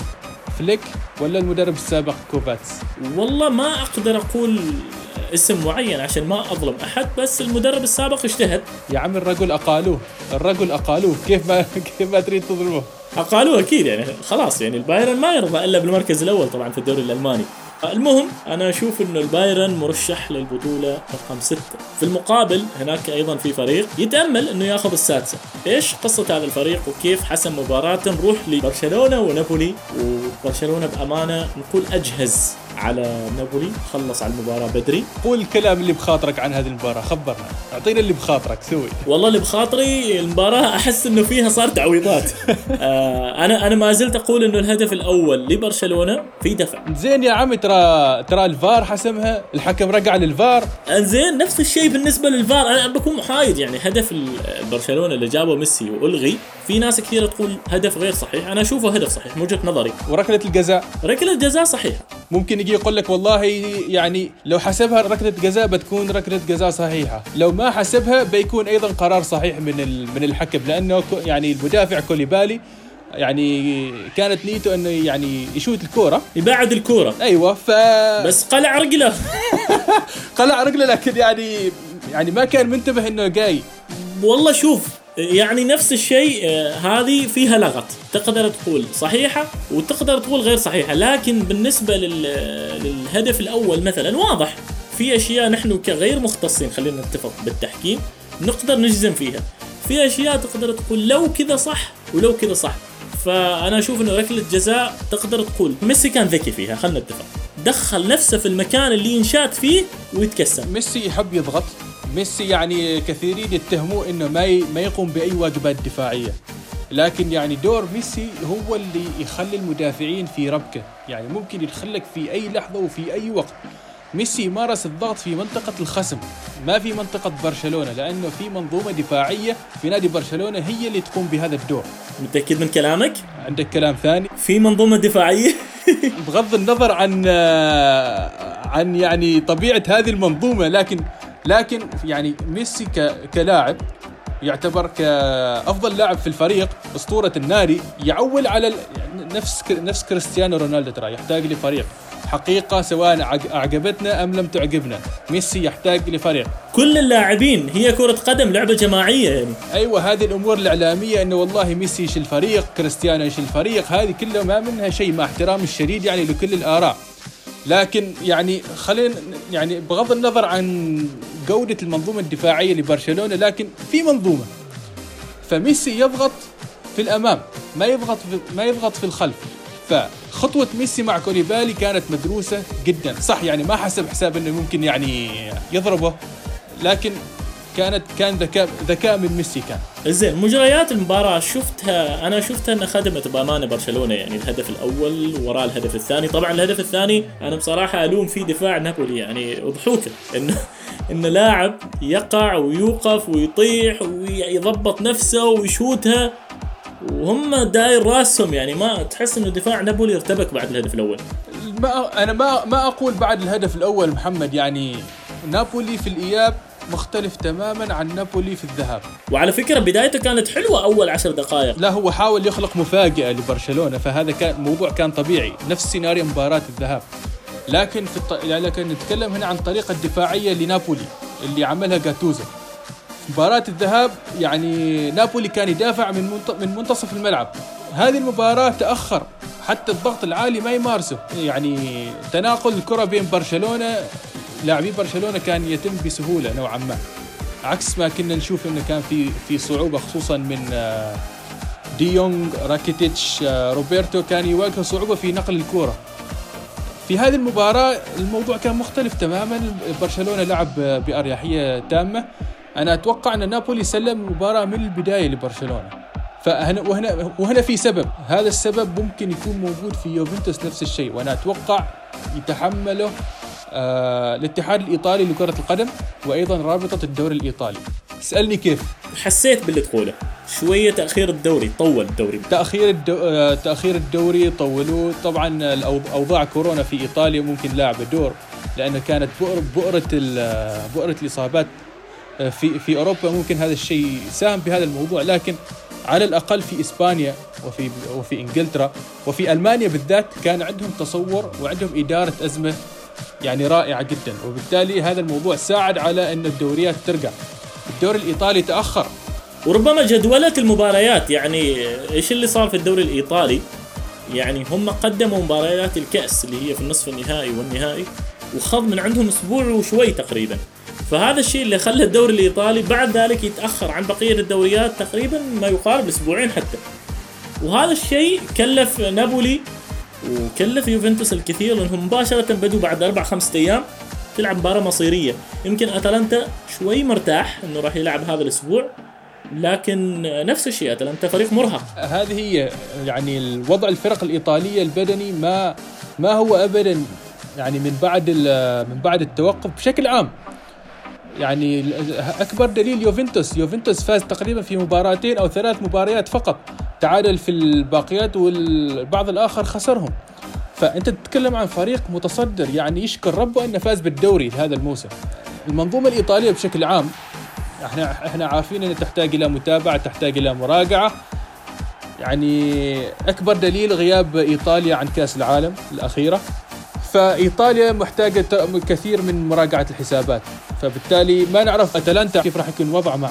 فليك ولا المدرب السابق كوفاتش؟ والله ما أقدر أقول اسم معين عشان ما أظلم أحد بس المدرب السابق اجتهد. يا عم الرجل أقالوه. الرجل أقالوه. كيف ما *laughs* كيف ما تريد تظلمه؟ أقالوه أكيد يعني خلاص يعني البايرن ما يرضى إلا بالمركز الأول طبعا في الدوري الألماني. المهم أنا أشوف إنه البايرن مرشح للبطولة رقم ستة. في المقابل هناك أيضا في فريق يتأمل إنه يأخذ السادسة. إيش قصة هذا الفريق وكيف حسم مباراته نروح لبرشلونة ونابولي؟ وبرشلونة بأمانة نقول أجهز. على نابولي خلص على المباراة بدري. قول الكلام اللي بخاطرك عن هذه المباراة خبرنا. أعطينا اللي بخاطرك سوي. والله اللي بخاطري المباراة أحس إنه فيها صار تعويضات. *laughs* آه أنا أنا ما زلت أقول إنه الهدف الأول لبرشلونة في دفع. زين يا عمي ترى ترى الفار حسمها الحكم رجع للفار. انزين نفس الشيء بالنسبة للفار. أنا بكون محايد يعني هدف برشلونة اللي جابه ميسي وألغي. في ناس كثيرة تقول هدف غير صحيح. أنا أشوفه هدف صحيح من وجهة نظري. وركلة الجزاء. ركلة جزاء صحيحة. ممكن يجي يقول لك والله يعني لو حسبها ركله جزاء بتكون ركله جزاء صحيحة. لو ما حسبها بيكون أيضا قرار صحيح من من الحكم لأنه يعني المدافع كوليبالي يعني كانت نيته إنه يعني يشوت الكورة. يبعد الكورة. أيوه ف بس قلع رجله. *laughs* قلع رجله لكن يعني يعني ما كان منتبه إنه جاي. والله شوف يعني نفس الشيء آه، هذه فيها لغط. تقدر تقول صحيحة وتقدر تقول غير صحيحة لكن بالنسبة لل... للهدف الأول مثلا واضح. في أشياء نحن كغير مختصين خلينا نتفق بالتحكيم نقدر نجزم فيها. في أشياء تقدر تقول لو كذا صح ولو كذا صح. فأنا أشوف إنه ركلة جزاء تقدر تقول ميسي كان ذكي فيها خلينا نتفق. دخل نفسه في المكان اللي ينشأت فيه ويتكسم ميسي يحب يضغط. ميسي يعني كثيرين يتهموه إنه ما ما يقوم بأي واجبات دفاعية. لكن يعني دور ميسي هو اللي يخلي المدافعين في ربكه. يعني ممكن يدخلك في أي لحظة وفي أي وقت. ميسي مارس الضغط في منطقة الخصم ما في منطقة برشلونة لأنه في منظومة دفاعية في نادي برشلونة هي اللي تقوم بهذا الدور. متأكد من كلامك؟ عندك كلام ثاني؟ في منظومة دفاعية؟ *laughs* بغض النظر عن آه، عن يعني طبيعة هذه المنظومة لكن لكن يعني ميسي كلاعب يعتبر كافضل لاعب في الفريق أسطورة النادي يعول على نفس نفس كريستيانو رونالدو ترى يحتاج لفريق. حقيقة سواء عج- أعجبتنا أم لم تعجبنا ميسي يحتاج لفريق. كل اللاعبين هي كرة قدم لعبة جماعية يعني. أيوه هذه الأمور الإعلامية إنه والله ميسي يشيل الفريق كريستيانو يشيل الفريق هذه كلها ما منها شيء مع احترامي الشديد يعني لكل الآراء. لكن يعني خلينا يعني بغض النظر عن جودة المنظومة الدفاعية لبرشلونة لكن في منظومة فميسي يضغط في الأمام ما يضغط في ما يضغط في الخلف. فخطوة ميسي مع كوليبالي كانت مدروسة جدا. صح يعني ما حسب حساب إنه ممكن يعني يضربه لكن كانت كان ذكاء ذكاء من ميسي كان. زين مجريات المباراة شفتها أنا شفتها أنها خدمت بأمانة برشلونة يعني الهدف الأول وراء الهدف الثاني. طبعا الهدف الثاني أنا بصراحة ألوم فيه دفاع نابولي يعني أضحوكة إنه *laughs* إن لاعب يقع ويوقف ويطيح ويضبط نفسه ويشوتها وهم داير راسهم يعني ما تحس إنه دفاع نابولي ارتبك بعد الهدف الأول. ما أنا ما ما أقول بعد الهدف الأول محمد يعني نابولي في الإياب مختلف تماما عن نابولي في الذهاب. وعلى فكرة بدايته كانت حلوة أول عشر دقائق. لا هو حاول يخلق مفاجأة لبرشلونة فهذا كان موضوع كان طبيعي نفس سيناريو مباراة الذهاب. لكن في الط... لكن نتكلم هنا عن الطريقة الدفاعية لنابولي اللي عملها جاتوزو. مباراة الذهاب يعني نابولي كان يدافع من. من منتصف الملعب. هذه المباراة تأخر حتى الضغط العالي ما يمارسه. يعني تناقل الكرة بين برشلونة لاعبي برشلونة كان يتم بسهولة نوعا ما. عكس ما كنا نشوف إنه كان في في صعوبة خصوصا من آه، دي يونغ راكيتيتش آه، روبرتو كان يواجهوا صعوبة في نقل الكرة في هذه المباراة الموضوع كان مختلف تماما. برشلونة لعب بأريحية تامة. أنا أتوقع أن نابولي سلم المباراة من البداية لبرشلونة. فهنا وهنا وهنا في سبب. هذا السبب ممكن يكون موجود في يوفنتوس نفس الشيء. وأنا أتوقع يتحمله آه الاتحاد الإيطالي لكرة القدم وأيضا رابطة الدوري الإيطالي. اسألني كيف؟ حسيت باللي تقوله. شوية تأخير الدوري طول الدوري. تأخير الدو... آه، تأخير الدوري طولوه. طبعا أوضاع كورونا في إيطاليا ممكن لعبة دور لأنه كانت بؤر... بؤرة ال... بؤرة الإصابات آه، في في أوروبا ممكن هذا الشيء ساهم بهذا الموضوع. لكن على الأقل في إسبانيا وفي وفي إنجلترا وفي ألمانيا بالذات كان عندهم تصور وعندهم إدارة أزمة يعني رائعة جدا. وبالتالي هذا الموضوع ساعد على أن الدوريات ترجع. الدوري الإيطالي تأخر. وربما جدولة المباريات يعني إيش اللي صار في الدوري الإيطالي؟ يعني هم قدموا مباريات الكأس اللي هي في النصف النهائي والنهائي وخض من عندهم أسبوع وشوي تقريبا. فهذا الشيء اللي خلى الدوري الإيطالي بعد ذلك يتأخر عن بقية الدوريات تقريبا ما يقارب أسبوعين حتى. وهذا الشيء كلف نابولي وكلف يوفنتوس الكثير لأنهم مباشرة بدوا بعد أربع خمسة أيام تلعب مباراة مصيرية. يمكن أتلانتا شوي مرتاح إنه راح يلعب هذا الأسبوع لكن نفس الشيء أتلانتا فريق مرهق. هذه هي يعني الوضع الفرق الإيطالية البدني ما ما هو ابدا يعني من بعد من بعد التوقف بشكل عام. يعني أكبر دليل يوفنتوس. يوفنتوس فاز تقريبا في مباراتين أو ثلاث مباريات فقط. تعادل في الباقيات والبعض الآخر خسرهم. فأنت تتكلم عن فريق متصدر يعني يشكر ربه أنه فاز بالدوري هذا الموسم. المنظومة الإيطالية بشكل عام إحنا إحنا عارفين أنها تحتاج إلى متابعة تحتاج إلى مراجعة. يعني أكبر دليل غياب إيطاليا عن كأس العالم الأخيرة. فإيطاليا محتاجة كثير من مراجعة الحسابات. فبالتالي ما نعرف أتلانتا كيف راح يكون وضعه مع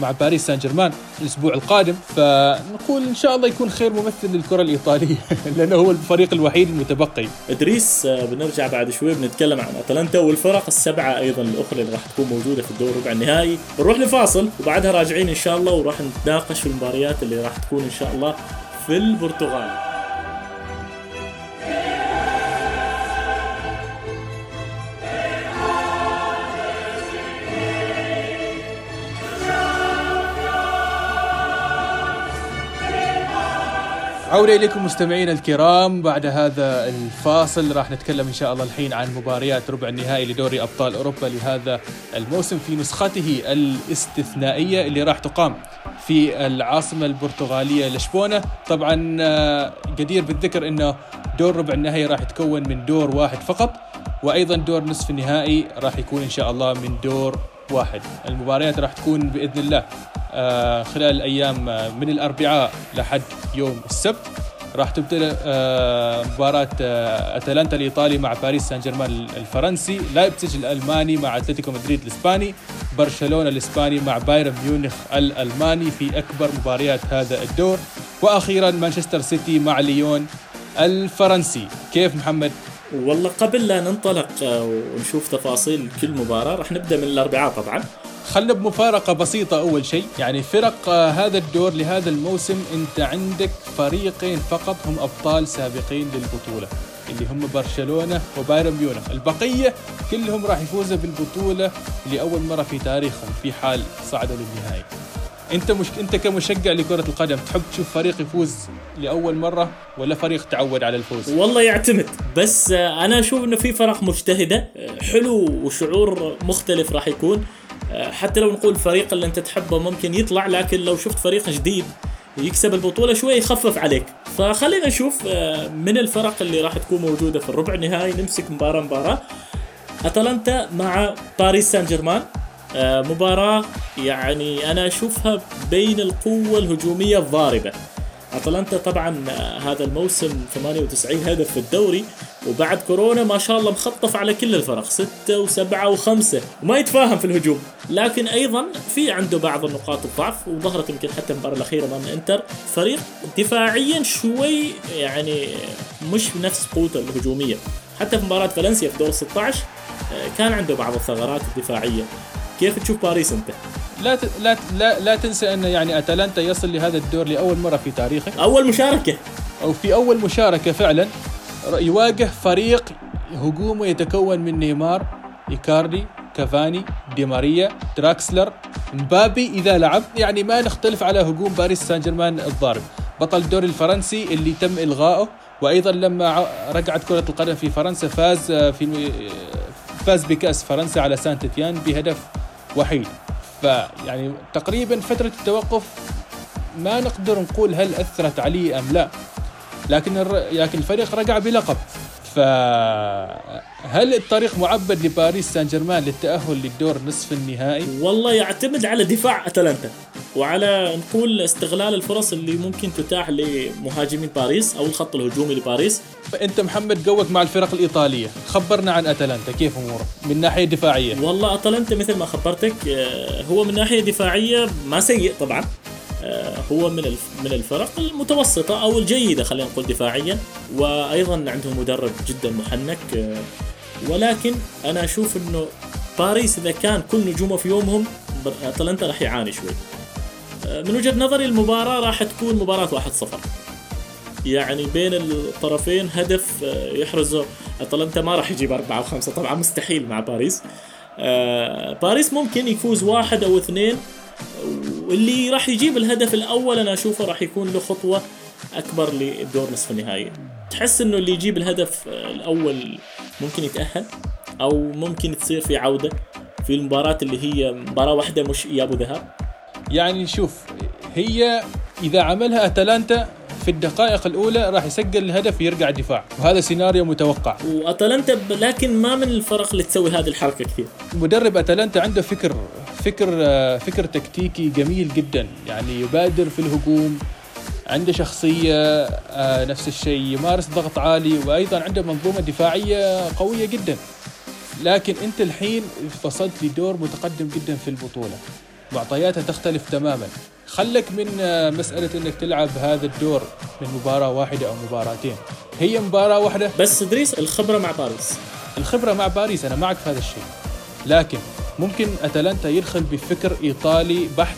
مع باريس سان جيرمان الأسبوع القادم. فنقول إن شاء الله يكون خير ممثل للكرة الإيطالية *laughs* لأنه هو الفريق الوحيد المتبقي. إدريس بنرجع بعد شوي بنتكلم عن أتلانتا والفرق السبعة أيضا الأخرى اللي راح تكون موجودة في الدور ربع النهائي. بنروح لفاصل وبعدها راجعين إن شاء الله وراح نتناقش في المباريات اللي راح تكون إن شاء الله في البرتغال. عودة إليكم مستمعينا الكرام. بعد هذا الفاصل راح نتكلم إن شاء الله الحين عن مباريات ربع النهائي لدوري أبطال أوروبا لهذا الموسم في نسخته الاستثنائية اللي راح تقام في العاصمة البرتغالية لشبونة. طبعا آه، جدير بالذكر أنه دور ربع النهائي راح يتكون من دور واحد فقط وأيضا دور نصف النهائي راح يكون إن شاء الله من دور واحد. المباريات راح تكون بإذن الله آه، خلال الأيام آه، من الأربعاء لحد يوم السبت. راح تبدأ آه، مباراة أتلانتا الإيطالي مع باريس سان جيرمان الفرنسي، لايبتسج الألماني مع أتلتيكو مدريد الإسباني، برشلونة الإسباني مع بايرن ميونخ الألماني في أكبر مباريات هذا الدور، وأخيرا مانشستر سيتي مع ليون الفرنسي، كيف محمد؟ والله قبل لا ننطلق ونشوف تفاصيل كل مباراة راح نبدأ من الأربعاء طبعا. خلنا بمفارقة بسيطة أول شيء. يعني فرق آه، هذا الدور لهذا الموسم أنت عندك فريقين فقط هم أبطال سابقين للبطولة اللي هم برشلونة وبايرن ميونخ. البقية كلهم راح يفوزوا بالبطولة لأول مرة في تاريخهم في حال صعدوا للنهائي. أنت مش أنت كمشجع لكرة القدم تحب تشوف فريق يفوز لأول مرة ولا فريق تعود على الفوز؟ والله يعتمد. بس آه، أنا أشوف إنه في فرق مجتهدة آه، حلو وشعور مختلف راح يكون. آه، حتى لو نقول الفريق اللي أنت تحبه ممكن يطلع لكن لو شفت فريق جديد يكسب البطولة شوي يخفف عليك. فخلينا نشوف من الفرق اللي راح تكون موجودة في الربع النهائي نمسك مباراة مباراة. أتلانتا مع باريس سان جيرمان. آه، مباراة يعني أنا أشوفها بين القوة الهجومية الضاربة. أتلانتا طبعا آه، هذا الموسم 98 هدف في الدوري وبعد كورونا ما شاء الله مخطف على كل الفرق ستة وسبعة وخمسة وما يتفاهم في الهجوم. لكن أيضا في عنده بعض النقاط الضعف وظهرت يمكن حتى المباراة الأخيرة أمام إنتر. فريق دفاعيا شوي يعني مش بنفس قوته الهجومية. حتى في مباراة فالنسيا في دور 16 آه، كان عنده بعض الثغرات الدفاعية. كيف تشوف باريس أنت؟ لا لا لا, لا تنسى أن يعني أتلانتا يصل لهذا الدور لأول مرة في تاريخه. أول مشاركة. أو في أول مشاركة فعلا. يواجه فريق هجومه يتكون من نيمار إيكاردي كافاني دي ماريا دراكسلر مبابي إذا لعب. يعني ما نختلف على هجوم باريس سان جيرمان الضارب. بطل الدوري الفرنسي اللي تم إلغائه وأيضا لما رجعت كرة القدم في فرنسا فاز في فاز بكأس فرنسا على سانت إتيان بهدف وحيد. فيعني تقريبا فترة التوقف ما نقدر نقول هل أثرت عليه أم لا. لكن لكن الفريق رجع بلقب. فهل الطريق معبد لباريس سان جيرمان للتأهل للدور نصف النهائي؟ والله يعتمد على دفاع أتلانتا وعلى نقول استغلال الفرص اللي ممكن تتاح لمهاجمين باريس أو الخط الهجومي لباريس. أنت محمد قوك مع الفرق الإيطالية خبرنا عن أتلانتا كيف أموره؟ من ناحية دفاعية. والله أتلانتا مثل ما خبرتك آه، هو من ناحية دفاعية ما سيء طبعا آه، هو من من الفرق المتوسطة أو الجيدة خلينا نقول دفاعيا وأيضا عندهم مدرب جدا محنك آه، ولكن أنا أشوف إنه باريس إذا كان كل نجومه في يومهم أتلانتا راح يعاني شوي. من وجهة نظري المباراة راح تكون مباراة 1-0 يعني بين الطرفين هدف آه، يحرزه أتلانتا ما راح يجيب أربعة وخمسة طبعا مستحيل مع باريس. آه، باريس ممكن يفوز واحد أو اثنين واللي راح يجيب الهدف الأول أنا أشوفه راح يكون له خطوة أكبر للدور نصف النهائي. تحس إنه اللي يجيب الهدف الأول ممكن يتأهل أو ممكن تصير في عودة في المباراة اللي هي مباراة واحدة مش إياب وذهاب يعني شوف هي إذا عملها أتلانتا في الدقائق الأولى راح يسجل الهدف ويرجع دفاع وهذا سيناريو متوقع. وأتلانتا ب- لكن ما من الفرق اللي تسوي هذه الحركة كثير. مدرب أتلانتا عنده فكر فكر آه، فكر تكتيكي جميل جدا يعني يبادر في الهجوم عنده شخصية آه، نفس الشيء. يمارس ضغط عالي وأيضا عنده منظومة دفاعية قوية جدا. لكن أنت الحين وصلت لدور متقدم جدا في البطولة. معطياتها تختلف تماما. خلك من آه، مسألة أنك تلعب هذا الدور من مباراة واحدة أو مباراتين. هي مباراة واحدة. بس إدريس الخبرة مع باريس. الخبرة مع باريس أنا معك في هذا الشيء. لكن ممكن أتلانتا يدخل بفكر إيطالي بحت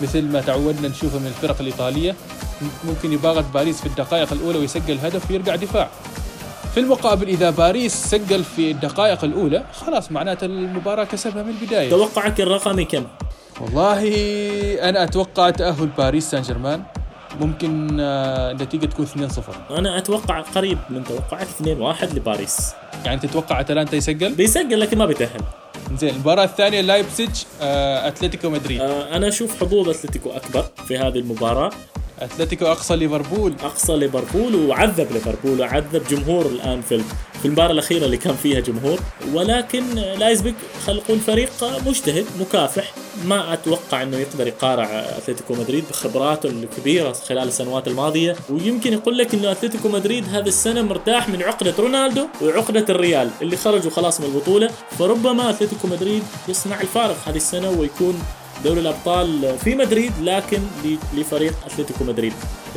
مثل ما تعودنا نشوفه من الفرق الإيطالية. ممكن يباغت باريس في الدقائق الأولى ويسجل هدف ويرجع دفاع. في المقابل إذا باريس سجل في الدقائق الأولى خلاص معناته المباراة كسبها من البداية. توقعك الرقمي كم؟ والله أنا أتوقع تأهل باريس سان جيرمان ممكن آه، النتيجة تكون 2-0 أنا أتوقع قريب من توقعك 2-1 لباريس. يعني تتوقع أتلانتا يسجل؟ بيسجل لكن ما بيتأهل. زين المباراة الثانية لايبزيج آه، أتلتيكو مدريد. آه أنا أشوف حظوظ أتلتيكو أكبر في هذه المباراة. أتلتيكو أقصى ليفربول. أقصى ليفربول وعذب ليفربول وعذب جمهور الآن في في المباراة الأخيرة اللي كان فيها جمهور. ولكن لايبزيج خلينا نقول فريق مجتهد مكافح. ما أتوقع إنه يقدر يقارع أتلتيكو مدريد بخبراته الكبيرة خلال السنوات الماضية. ويمكن يقول لك إنه أتلتيكو مدريد هذه السنة مرتاح من عقدة رونالدو وعقدة الريال اللي خرجوا خلاص من البطولة. فربما أتلتيكو مدريد يصنع الفارق هذه السنة ويكون دوري الأبطال في مدريد لكن لفريق أتلتيكو مدريد.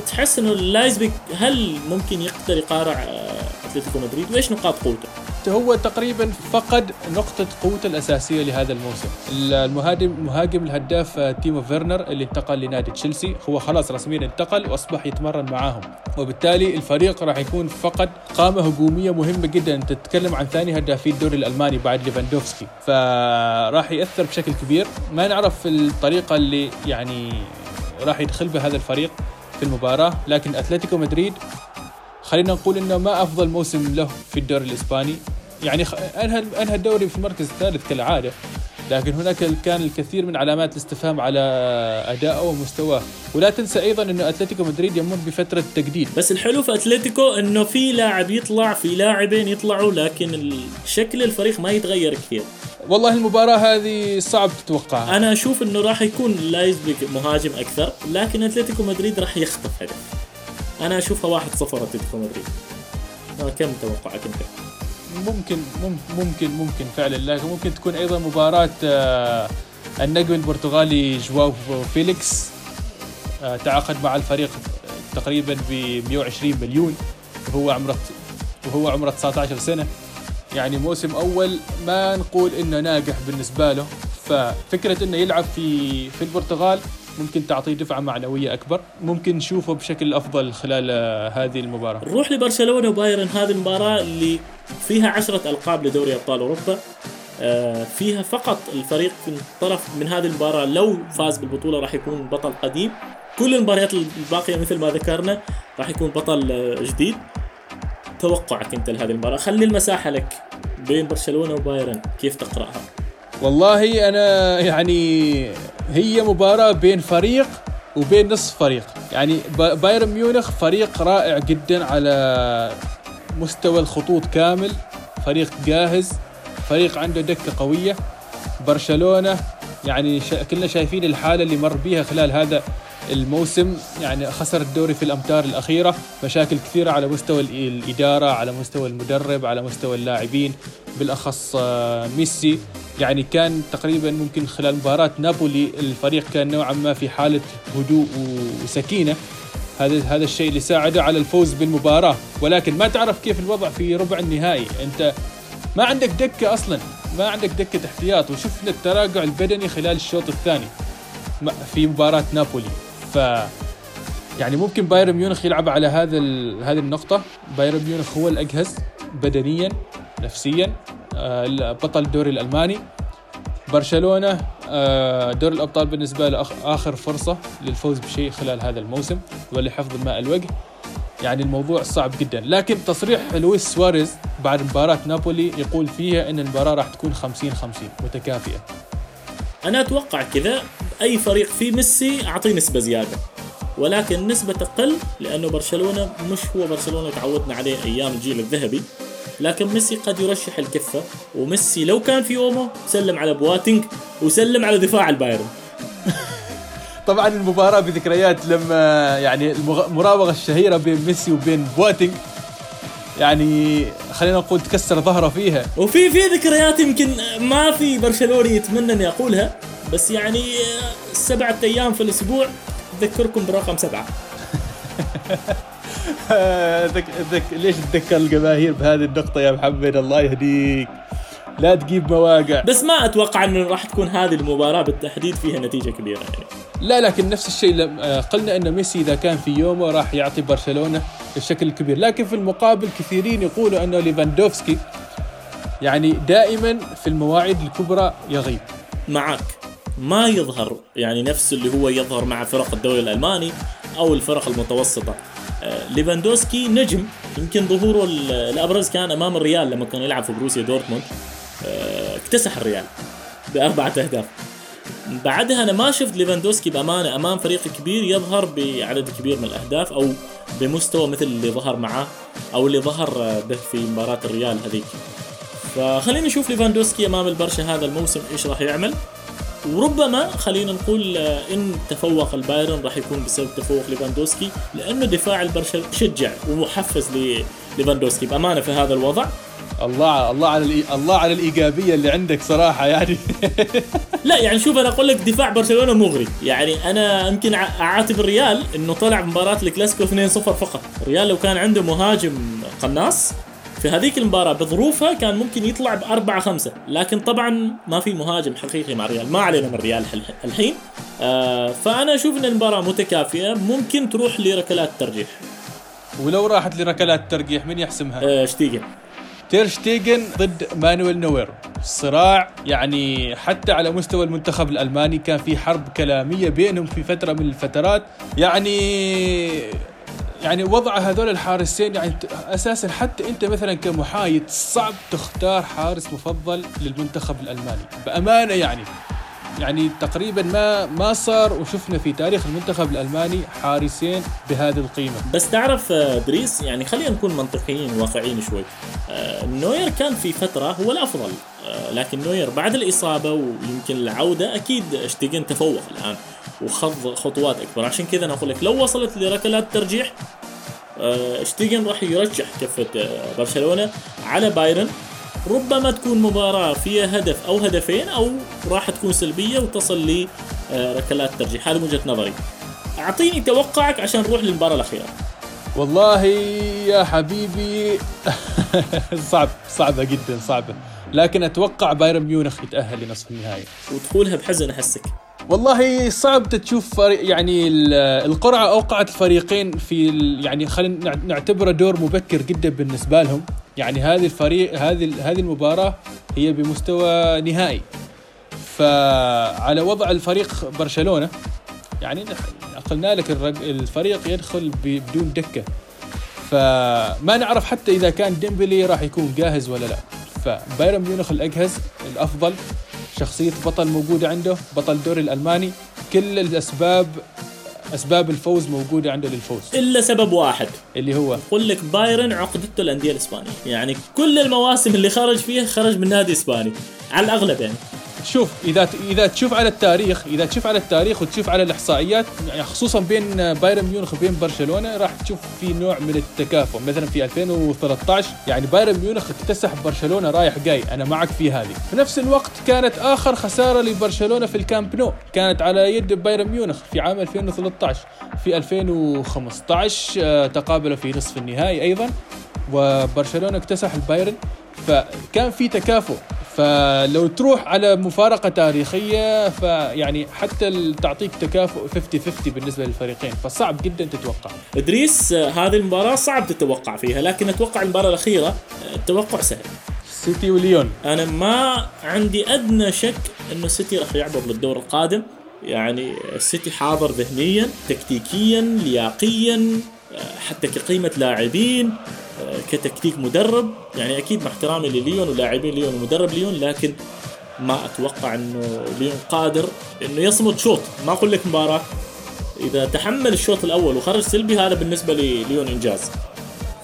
تحس إنه لايبزيج هل ممكن يقدر يقارع آه، أتلتيكو مدريد؟ وإيش نقاط قوته؟ هو تقريبا فقد نقطة قوته الأساسية لهذا الموسم. المهاجم مهاجم الهداف آه، تيمو فيرنر اللي انتقل لنادي تشيلسي هو خلاص رسميا انتقل وأصبح يتمرن معاهم. وبالتالي الفريق راح يكون فقد قامة هجومية مهمة جدا. أنت تتكلم عن ثاني هدافي الدوري الألماني بعد ليفاندوفسكي. فراح يأثر بشكل كبير. ما نعرف الطريقة اللي يعني راح يدخل بها هذا الفريق في المباراة لكن أتلتيكو مدريد خلينا نقول إنه ما أفضل موسم له في الدوري الإسباني. يعني أنهى أنهى الدوري في المركز الثالث كالعادة لكن هناك كان الكثير من علامات الاستفهام على ادائه ومستواه. ولا تنسى أيضا إنه أتلتيكو مدريد يمر بفترة تجديد. بس الحلو في أتلتيكو إنه في لاعب يطلع في لاعبين يطلعوا لكن شكل الفريق ما يتغير كثير. والله المباراة هذه صعب تتوقعها. أنا أشوف إنه راح يكون لايزبيك مهاجم أكثر لكن أتلتيكو مدريد راح يخطف هدف أنا أشوفها 1-0 أتلتيكو مدريد. كم توقعك أنت؟ ممكن مم- ممكن ممكن فعلا. لكن ممكن تكون أيضا مباراة آه، النجم البرتغالي جواو فيليكس آه، تعاقد مع الفريق تقريبا ب 120 مليون. وهو عمره وهو عمره 19 سنة. يعني موسم أول ما نقول إنه ناجح بالنسبة له. ففكرة إنه يلعب في في البرتغال ممكن تعطيه دفعة معنوية أكبر. ممكن نشوفه بشكل أفضل خلال آه، هذه المباراة. نروح لبرشلونة وبايرن. هذه المباراة اللي فيها عشرة ألقاب لدوري أبطال أوروبا. آه، فيها فقط الفريق في الطرف من هذه المباراة لو فاز بالبطولة راح يكون بطل قديم. كل المباريات الباقية مثل ما ذكرنا راح يكون بطل آه، جديد. توقعك انت لهذه المباراة. خلي المساحة لك بين برشلونة وبايرن. كيف تقرأها؟ والله أنا يعني هي مباراة بين فريق وبين نصف فريق. يعني با- بايرن ميونخ فريق رائع جدا على مستوى الخطوط كامل. فريق جاهز. فريق عنده دكة قوية. برشلونة يعني كلنا شايفين الحالة اللي مر بيها خلال هذا الموسم يعني خسر الدوري في الأمتار الأخيرة. مشاكل كثيرة على مستوى ال- الإدارة على مستوى المدرب على مستوى اللاعبين بالأخص آه، ميسي. يعني كان تقريبا ممكن خلال مباراة نابولي الفريق كان نوعا ما في حالة هدوء وسكينة. هذا هذا الشيء اللي ساعده على الفوز بالمباراة. ولكن ما تعرف كيف الوضع في ربع النهائي. أنت ما عندك دكة أصلا. ما عندك دكة احتياط. وشفنا التراجع البدني خلال الشوط الثاني في مباراة نابولي. ف يعني ممكن بايرن ميونخ يلعب على هذا هذه النقطة. بايرن ميونخ هو الأجهز بدنيا نفسيا آه، بطل الدوري الألماني. برشلونة آه، دوري الأبطال بالنسبة له آخر فرصة للفوز بشيء خلال هذا الموسم ولحفظ ماء الوجه. يعني الموضوع صعب جدا. لكن تصريح لويس سواريز بعد مباراة نابولي يقول فيها أن المباراة راح تكون 50 50 متكافئة. أنا أتوقع كذا أي فريق فيه ميسي أعطيه نسبة زيادة. ولكن نسبة أقل لأنه برشلونة مش هو برشلونة تعودنا عليه أيام الجيل الذهبي. لكن ميسي قد يرشح الكفة وميسي لو كان في يومه سلم على بواتينج وسلم على دفاع البايرن. *laughs* طبعا المباراة بذكريات لما يعني المراوغة الشهيرة بين ميسي وبين بواتينج يعني خلينا نقول تكسر ظهره فيها. وفي في ذكريات يمكن ما في برشلوني يتمنى إني أقولها بس يعني سبعة أيام في الأسبوع أذكركم برقم سبعة. *laughs* ذك ذك ليش تذكر الجماهير بهذه النقطة يا محمد؟ الله يهديك. لا تجيب مواقع. بس ما أتوقع انه راح تكون هذه المباراة بالتحديد فيها نتيجة كبيرة يعني. لا لكن نفس الشيء لم- آه، قلنا إن ميسي إذا كان في يومه راح يعطي برشلونة الشكل الكبير لكن في المقابل كثيرين يقولوا إنه ليفاندوفسكي يعني دائما في المواعيد الكبرى يغيب. معك. ما يظهر يعني نفس اللي هو يظهر مع فرق الدوري الألماني أو الفرق المتوسطة. آه، ليفاندوسكي نجم. يمكن ظهوره ال- الأبرز كان أمام الريال لما كان يلعب في بوروسيا دورتموند. اكتسح الريال بأربعة أهداف. بعدها أنا ما شفت ليفاندوسكي بأمانة أمام فريق كبير يظهر بعدد كبير من الأهداف أو بمستوى مثل اللي ظهر معاه أو اللي ظهر به في مباراة الريال هذيك. فخلينا نشوف ليفاندوسكي أمام البرشا هذا الموسم إيش راح يعمل. وربما خلينا نقول إن تفوق البايرن راح يكون بسبب تفوق ليفاندوسكي لأنه دفاع البرشا شجع ومحفز لليفاندوسكي بأمانة في هذا الوضع. الله الله على الله على الإيجابية اللي عندك صراحة يعني. *laughs* لا يعني شوف أنا أقول لك دفاع برشلونة مغري. يعني أنا يمكن ع- أعاتب الريال إنه طلع مباراة الكلاسيكو 2-0 فقط. الريال لو كان عنده مهاجم قناص في هذيك المباراة بظروفها كان ممكن يطلع بأربعة خمسة. لكن طبعا ما في مهاجم حقيقي مع الريال. ما علينا من الريال الحين. آه فأنا أشوف أن المباراة متكافئة ممكن تروح لركلات ترجيح ولو راحت لركلات ترقيح من يحسمها؟ آه شتيجن. تير شتيجن ضد مانويل نوير. صراع يعني حتى على مستوى المنتخب الألماني كان في حرب كلامية بينهم في فترة من الفترات. يعني يعني وضع هذول الحارسين يعني أساسا حتى أنت مثلا كمحايد صعب تختار حارس مفضل للمنتخب الألماني. بأمانة يعني. يعني تقريبا ما ما صار وشفنا في تاريخ المنتخب الألماني حارسين بهذه القيمة. بس تعرف آه، دريس يعني خلينا نكون منطقيين واقعيين شوي. آه، نوير كان في فترة هو الأفضل آه، لكن نوير بعد الإصابة ويمكن العودة أكيد شتيجن تفوق الآن وخطى خطوات أكبر. عشان كذا أنا أقول لك لو وصلت لركلات ترجيح شتيجن راح يرجح كفة آه، برشلونة على بايرن. ربما تكون مباراة فيها هدف أو هدفين أو راح تكون سلبية وتصل لركلات ترجيح. هذه وجهة نظري. أعطيني توقعك عشان نروح للمباراة الأخيرة. والله يا حبيبي *laughs* صعب صعبة جدا صعبة. لكن أتوقع بايرن ميونخ يتأهل لنصف النهائي. وتقولها بحزن أحسك. والله صعب تشوف فريق يعني ال- القرعة أوقعت الفريقين في يعني خلينا نع- نعتبره دور مبكر جدا بالنسبة لهم. يعني هذه الفريق هذه هذه المباراة هي بمستوى نهائي. فعلى وضع الفريق برشلونة يعني قلنا لك الفريق يدخل بدون دكة. فما نعرف حتى إذا كان ديمبلي راح يكون جاهز ولا لا. فبايرن ميونخ الأجهز الأفضل شخصية بطل موجودة عنده بطل الدوري الألماني. كل الأسباب أسباب الفوز موجودة عنده للفوز. إلا سبب واحد. اللي هو؟ يقول لك بايرن عقدته الأندية الإسبانية. يعني كل المواسم اللي خرج فيها خرج من نادي إسباني. على الأغلب يعني. شوف إذا إذا تشوف على التاريخ إذا تشوف على التاريخ وتشوف على الإحصائيات يعني خصوصا بين بايرن ميونخ وبين برشلونة راح تشوف في نوع من التكافؤ. مثلا في 2013 يعني بايرن ميونخ اكتسح برشلونة رايح جاي أنا معك في هذه. في نفس الوقت كانت آخر خسارة لبرشلونة في الكامب نو كانت على يد بايرن ميونخ في عام 2013 في 2015 آه، تقابلوا في نصف النهائي أيضا وبرشلونة اكتسح البايرن. فكان في تكافؤ. فلو تروح على مفارقة تاريخية فيعني حتى تعطيك تكافؤ 50 50 بالنسبة للفريقين فصعب جدا تتوقع. إدريس هذه المباراة صعب تتوقع فيها لكن أتوقع المباراة الأخيرة التوقع سهل. سيتي وليون. أنا ما عندي أدنى شك إنه السيتي راح يعبر للدور القادم. يعني السيتي حاضر ذهنيا تكتيكيا لياقيا حتى كقيمة لاعبين. كتكتيك مدرب. يعني أكيد مع احترامي لليون ولاعبين ليون ومدرب ليون لكن ما أتوقع إنه ليون قادر إنه يصمد شوط. ما أقول لك مباراة. إذا تحمل الشوط الأول وخرج سلبي هذا بالنسبة لليون إنجاز.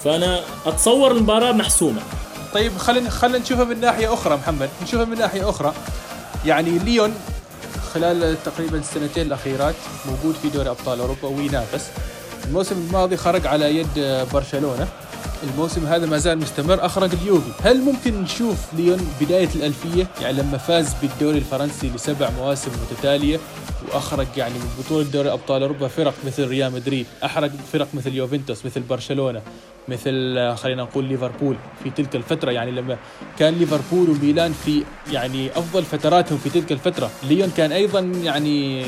فأنا أتصور المباراة محسومة. طيب خلينا خلينا نشوفها من ناحية أخرى محمد. نشوفها من ناحية أخرى. يعني ليون خلال تقريبا السنتين الأخيرات موجود في دوري أبطال أوروبا وينافس. الموسم الماضي خرج على يد برشلونة. الموسم هذا ما زال مستمر أخرج اليوفي. هل ممكن نشوف ليون بداية الألفية؟ يعني لما فاز بالدوري الفرنسي لسبع مواسم متتالية وأخرج يعني من بطولة دوري أبطال أوروبا فرق مثل ريال مدريد أحرج فرق مثل يوفنتوس مثل برشلونة مثل خلينا نقول ليفربول في تلك الفترة. يعني لما كان ليفربول وميلان في يعني أفضل فتراتهم في تلك الفترة ليون كان أيضا يعني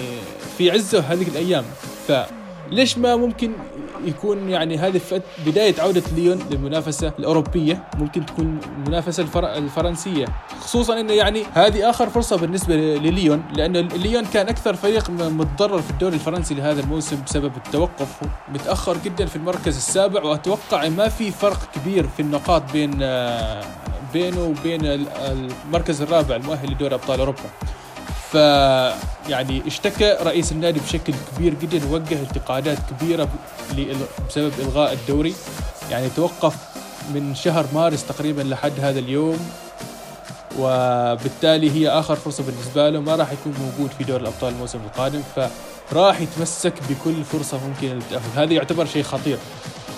في عزه هذه الأيام. فليش ما ممكن يكون يعني هذه بداية عودة ليون للمنافسة الأوروبية ممكن تكون المنافسه الفر... الفرنسية؟ خصوصا إنه يعني هذه آخر فرصة بالنسبة لليون لأنه ليون كان أكثر فريق متضرر في الدوري الفرنسي لهذا الموسم بسبب التوقف متأخر جدا في المركز السابع وأتوقع ما في فرق كبير في النقاط بين بينه وبين المركز الرابع المؤهل لدوري أبطال أوروبا. ف يعني اشتكى رئيس النادي بشكل كبير جدا ووجه انتقادات كبيرة بسبب إلغاء الدوري. يعني توقف من شهر مارس تقريبا لحد هذا اليوم وبالتالي هي آخر فرصة بالنسبة له. ما راح يكون موجود في دور الأبطال الموسم القادم فراح يتمسك بكل فرصة ممكنة للتأهل. هذا يعتبر شيء خطير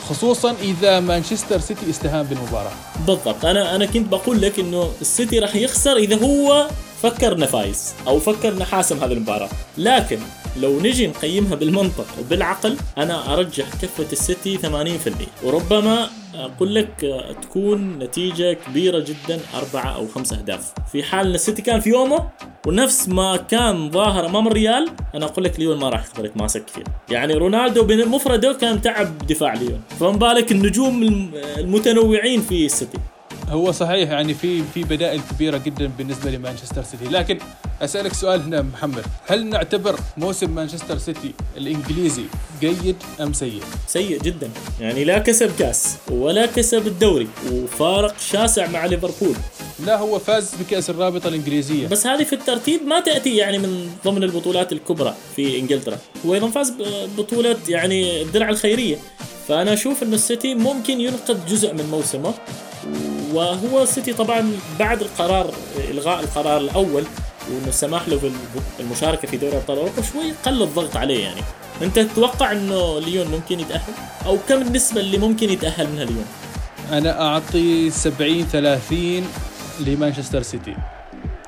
خصوصا إذا مانشستر سيتي استهان بالمباراة. بالضبط. أنا أنا كنت بقول لك إنه السيتي راح يخسر إذا هو فكر انه فايز أو فكر انه حاسم هذه المباراة. لكن لو نجي نقيمها بالمنطق وبالعقل أنا أرجح كفة السيتي 80% وربما أقول لك تكون نتيجة كبيرة جدا أربعة أو خمسة أهداف. في حال إن السيتي كان في يومه ونفس ما كان ظاهر أمام الريال أنا أقول لك ليون ما راح يخترق ماسك كثير يعني رونالدو بمفرده كان تعب دفاع ليون. فما بالك النجوم المتنوعين في السيتي. هو صحيح يعني في في بدائل كبيرة جدا بالنسبة لمانشستر سيتي. لكن أسألك سؤال هنا محمد. هل نعتبر موسم مانشستر سيتي الإنجليزي جيد أم سيء؟ سيء جدا. يعني لا كسب كاس ولا كسب الدوري وفارق شاسع مع ليفربول. لا هو فاز بكأس الرابطة الإنجليزية. بس هذه في الترتيب ما تأتي يعني من ضمن البطولات الكبرى في إنجلترا. هو أيضا فاز ببطولة يعني الدرع الخيرية. فأنا أشوف ان السيتي ممكن ينقذ جزء من موسمه. وهو السيتي طبعا بعد القرار إلغاء القرار الأول وإنه السماح له بالمشاركة في دوري أبطال أوروبا شوي قل الضغط عليه يعني. أنت تتوقع إنه ليون ممكن يتأهل؟ أو كم النسبة اللي ممكن يتأهل منها ليون؟ أنا أعطي 70 30 لمانشستر سيتي.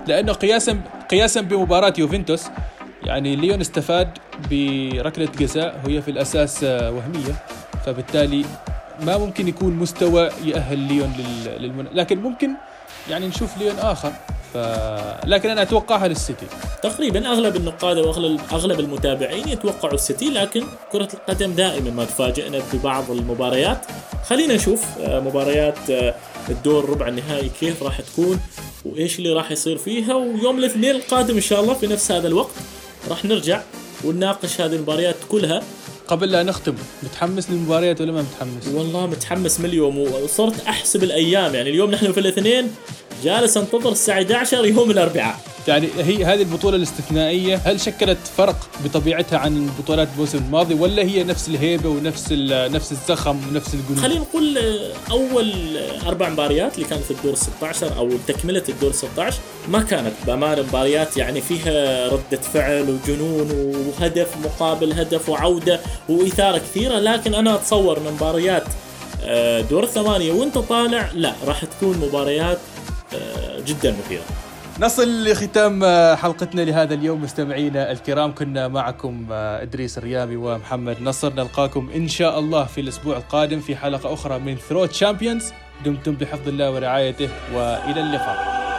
لأنه قياسا قياسا بمباراة يوفنتوس يعني ليون استفاد بركلة جزاء وهي في الأساس وهمية. فبالتالي ما ممكن يكون مستوى يأهل ليون للمن... لكن ممكن يعني نشوف ليون آخر. ف... لكن أنا أتوقعها للسيتي. تقريبا أغلب النقاد وأغلب أغلب المتابعين يتوقعوا السيتي لكن كرة القدم دائما ما تفاجئنا ببعض المباريات. خلينا نشوف آه، مباريات آه، الدور ربع النهائي كيف راح تكون وإيش اللي راح يصير فيها. ويوم الاثنين القادم إن شاء الله في نفس هذا الوقت راح نرجع ونناقش هذه المباريات كلها. قبل لا نختم متحمس للمباريات ولا ما متحمس؟ والله متحمس من اليوم وصرت أحسب الأيام. يعني اليوم نحن في الاثنين جالس انتظر الساعة 11 يوم الأربعاء. يعني هي هذه البطولة الاستثنائية. هل شكلت فرق بطبيعتها عن البطولات الموسم الماضي ولا هي نفس الهيبة ونفس نفس الزخم ونفس الجنون خلينا نقول أول أربع مباريات اللي كانت في الدور 16 أو تكملة الدور 16 ما كانت بامانه مباريات يعني فيها ردة فعل وجنون وهدف مقابل هدف وعودة وإثارة كثيرة لكن أنا أتصور إن مباريات آه، دور الثمانية وأنت طالع لا راح تكون مباريات آه، جدا مثيرة. نصل لختام حلقتنا لهذا اليوم مستمعينا الكرام كنا معكم آه، إدريس الريامي ومحمد نصر. نلقاكم إن شاء الله في الأسبوع القادم في حلقة أخرى من ثروت شامبيونز دمتم بحفظ الله ورعايته وإلى اللقاء.